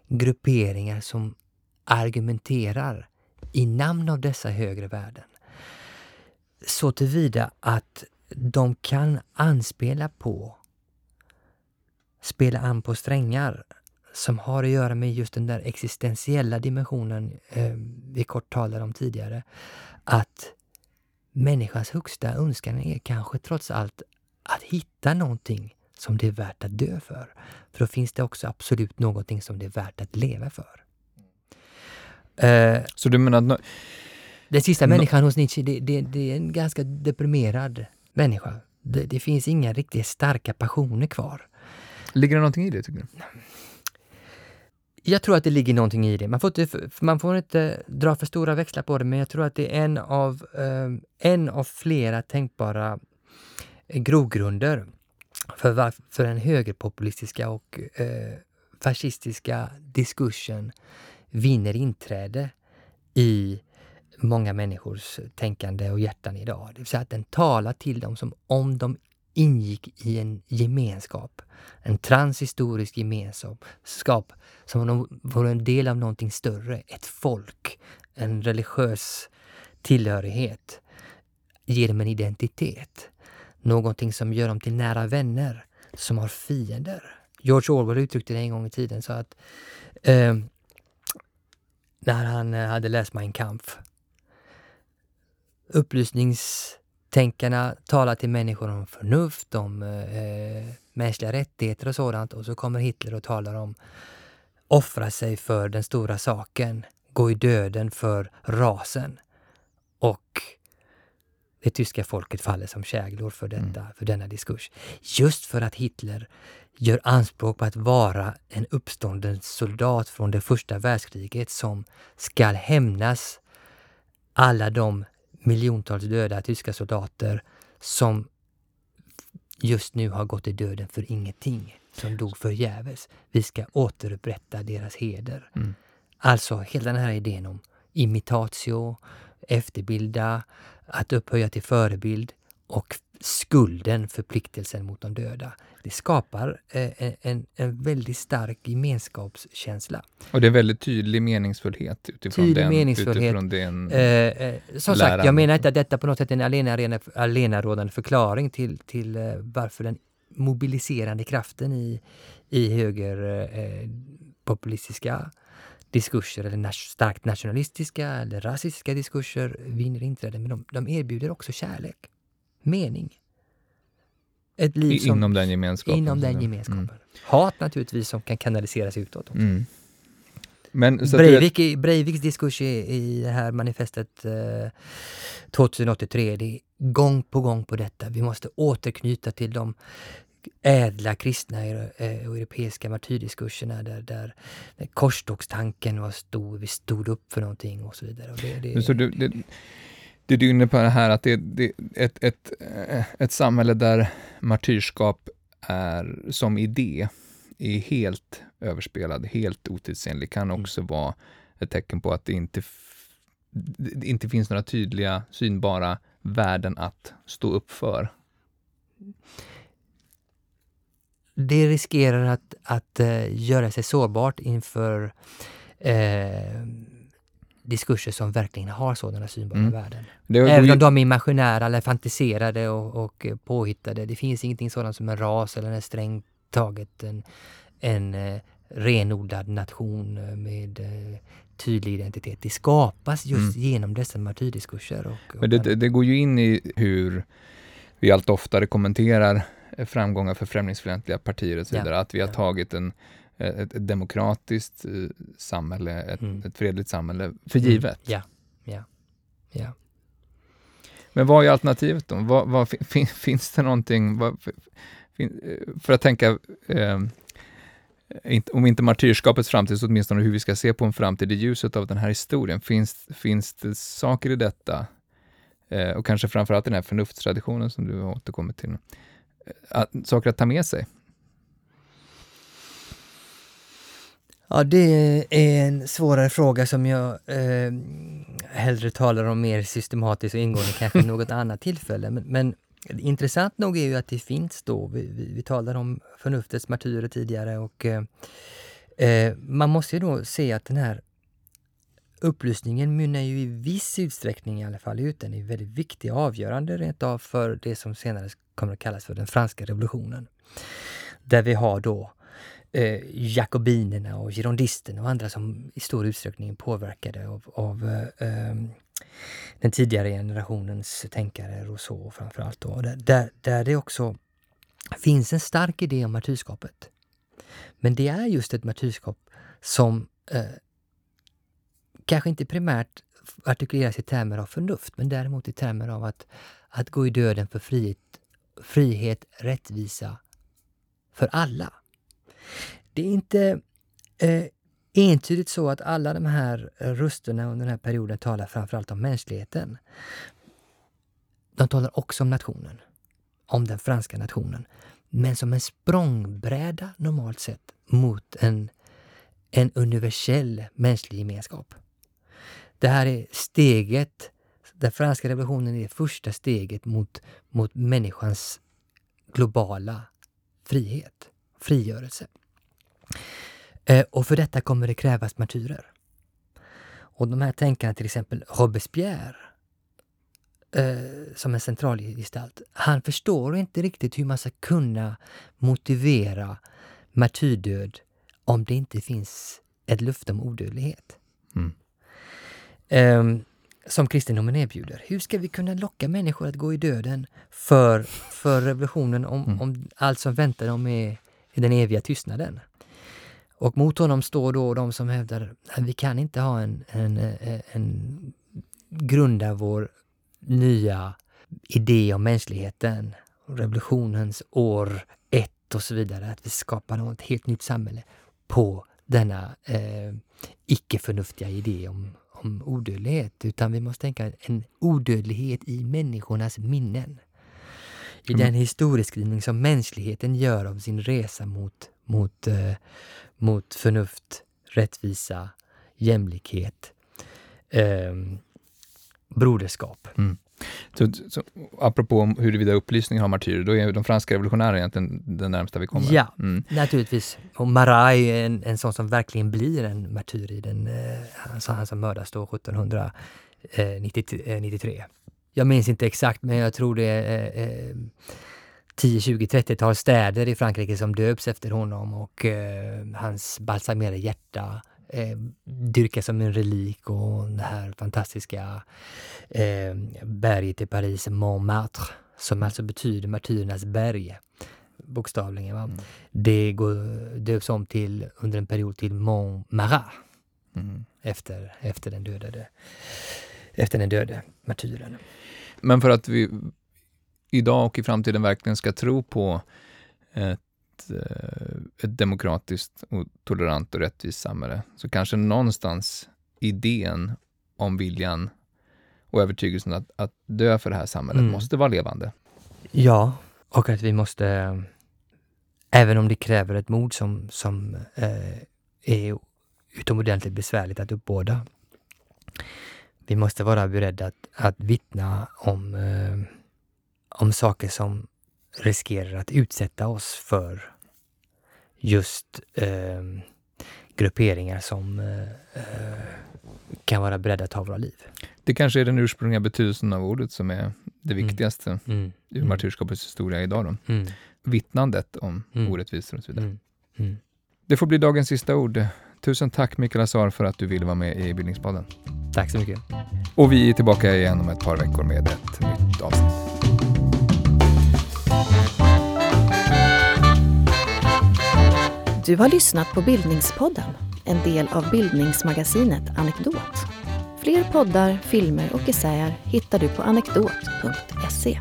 grupperingar som argumenterar i namn av dessa högre värden. Så tillvida att de kan anspela på, spela an på strängar som har att göra med just den där existentiella dimensionen eh, vi kort talade om tidigare. Att människans högsta önskan är kanske trots allt att hitta någonting som det är värt att dö för. För då finns det också absolut någonting som det är värt att leva för. Eh, Så du menar att... Den sista människan hos Nietzsche, det, det, det, är en ganska deprimerad människa. Det, det finns inga riktigt starka passioner kvar. Ligger det någonting i det, tycker du? Jag tror att det ligger någonting i det. Man får inte, man får inte dra för stora växlar på det, men jag tror att det är en av, eh, en av flera tänkbara eh, grogrunder för, för den högerpopulistiska och eh, fascistiska diskursen vinner inträde i många människors tänkande och hjärtan idag. Det vill säga att den talar till dem som om de ingick i en gemenskap. En transhistorisk gemenskap som om de vore en del av någonting större. Ett folk, en religiös tillhörighet. Ger dem en identitet. Någonting som gör dem till nära vänner som har fiender. George Orwell uttryckte det en gång i tiden så att eh, när han hade läst Mein Kampf. upplysnings Upplysningstänkarna talar till människor om förnuft, om eh, mänskliga rättigheter och sådant och så kommer Hitler och talar om offra sig för den stora saken, gå i döden för rasen. Och det tyska folket faller som käglor för, detta, mm. för denna diskurs. Just för att Hitler gör anspråk på att vara en uppstånden soldat från det första världskriget som skall hämnas alla de miljontals döda tyska soldater som just nu har gått i döden för ingenting, som dog förgäves. Vi ska återupprätta deras heder. Mm. Alltså hela den här idén om imitatio, efterbilda, att upphöja till förebild och skulden, förpliktelsen mot de döda. Det skapar eh, en, en väldigt stark gemenskapskänsla. Och det är väldigt tydlig meningsfullhet utifrån tydlig den, meningsfullhet. Utifrån den eh, eh, som sagt, jag menar inte att detta på något sätt är en alena, alenarådande förklaring till, till eh, varför den mobiliserande kraften i, i högerpopulistiska eh, diskurser eller nas starkt nationalistiska eller rasistiska diskurser vinner inträde. Men de, de erbjuder också kärlek, mening. Ett liv som, inom den gemenskapen. Inom den gemenskapen. Mm. Hat naturligtvis som kan kanaliseras utåt. Mm. Men, Breivik, vet... Breiviks diskurs i, i det här manifestet eh, 2083, det är gång på gång på detta. Vi måste återknyta till de ädla kristna och eh, europeiska martyrdiskurserna där, där korstågstanken var stor, vi stod upp för någonting och så vidare. Och det, det, så du, det, det du är inne på det här att det, det ett, ett, ett samhälle där martyrskap är som idé är helt överspelad, helt otidsenlig, kan mm. också mm. vara ett tecken på att det inte, det inte finns några tydliga, synbara värden att stå upp för det riskerar att, att uh, göra sig sårbart inför uh, diskurser som verkligen har sådana synbara mm. värden. Det, Även om de är imaginära eller fantiserade och, och påhittade. Det finns ingenting sådant som en ras eller en strängt taget en, en uh, renodlad nation med uh, tydlig identitet. Det skapas just mm. genom dessa martyrdiskurser. Och, och Men det, det, det, går ju in i hur vi allt oftare kommenterar framgångar för främlingsfientliga partier och så vidare. Ja. Att vi har tagit en, ett, ett demokratiskt eh, samhälle, ett, mm. ett, fredligt samhälle för mm. givet. Ja, ja, ja. Men vad är alternativet då? Vad, vad, fin, <laughs> finns det någonting, vad, fin, eh, för att tänka, eh, om inte martyrskapets framtid, så åtminstone hur vi ska se på en framtid i ljuset av den här historien. Finns, finns det saker i detta Eh, och kanske framförallt den här förnuftstraditionen som du har återkommit till. Eh, saker att ta med sig? Ja, det är en svårare fråga som jag eh, hellre talar om mer systematiskt och ingående <laughs> kanske något annat tillfälle. Men, men, intressant nog är ju att det finns då, vi, vi, vi talade om förnuftets martyrer tidigare och eh, eh, man måste ju då se att den här upplysningen mynnar ju i viss utsträckning i alla fall ut. Den är väldigt viktig och avgörande rent av för det som senare kommer att kallas för den franska revolutionen. Där vi har då eh, jakobinerna och girondisterna och andra som i stor utsträckning påverkade av, av eh, ehm, den tidigare generationens tänkare, Rousseau framför allt. Då, där, där det också finns en stark idé om martyrskapet. Men det är just ett martyrskap som eh, kanske inte primärt artikuleras i termer av förnuft, men däremot i termer av att, att gå i döden för frihet, frihet, rättvisa för alla. Det är inte eh, entydigt så att alla de här eh, rösterna under den här perioden talar framförallt om mänskligheten. De talar också om nationen, om den franska nationen, men som en språngbräda normalt sett mot en, en universell mänsklig gemenskap. Det här är steget, den franska revolutionen är det första steget mot, mot människans globala frihet, frigörelse. Eh, och för detta kommer det krävas martyrer. Och de här tänkarna, till exempel Robespierre, eh, som en centralgestalt, han förstår inte riktigt hur man ska kunna motivera martyrdöd om det inte finns ett löfte om odödlighet. Mm. Eh, som kristendomen erbjuder. Hur ska vi kunna locka människor att gå i döden för, för revolutionen om, mm. om allt som väntar dem är, i den eviga tystnaden? Och mot honom står då de som hävdar att vi kan inte ha en, en, eh, en, en grunda vår nya idé om mänskligheten, revolutionens år ett och så vidare, att vi skapar något helt nytt samhälle på denna eh, icke-förnuftiga idé om, om odödlighet, utan vi måste tänka en odödlighet i människornas minnen. I mm. den historieskrivning som mänskligheten gör av sin resa mot, mot, eh, mot förnuft, rättvisa, jämlikhet, eh, broderskap. Mm. Så, så, apropå huruvida upplysning har martyrer, då är de franska revolutionärerna egentligen det närmsta vi kommer. Ja, mm. naturligtvis. Och Marat är en, en sån som verkligen blir en martyr i den, eh, alltså han som mördas då 1793. Jag minns inte exakt, men jag tror det är eh, 10, 20, 30-tal städer i Frankrike som döps efter honom och eh, hans balsamerade hjärta eh, dyrkas som en relik och det här fantastiska eh, berget i Paris, Montmartre, som alltså betyder martyrernas berg bokstavligen. Mm. Det går, döps om till, under en period till Montmarat mm. efter, efter, den dödade, efter den döde martyren. Men för att vi idag och i framtiden verkligen ska tro på ett, eh, ett demokratiskt, och tolerant och rättvist samhälle, så kanske någonstans idén om viljan och övertygelsen att, att dö för det här samhället mm. måste vara levande. Ja, och att vi måste, även om det kräver ett mod som, som eh, är utomordentligt besvärligt att uppbåda, vi måste vara beredda att, att vittna om eh, om saker som riskerar att utsätta oss för just eh, grupperingar som eh, kan vara beredda att ta våra liv. Det kanske är den ursprungliga betydelsen av ordet som är det mm. viktigaste mm. Mm. ur martyrskapets historia idag. Då. Mm. Vittnandet om mm. orättvisor och så vidare. Mm. mm. Det får bli dagens sista ord. Tusen tack Mikael Azar för att du ville vara med i Bildningspodden. Tack så mycket. Och vi är tillbaka igen om ett par veckor med ett nytt avsnitt. Du har lyssnat på Bildningspodden, en del av bildningsmagasinet Anekdot. Fler poddar, filmer och essäer hittar du på anekdot.se.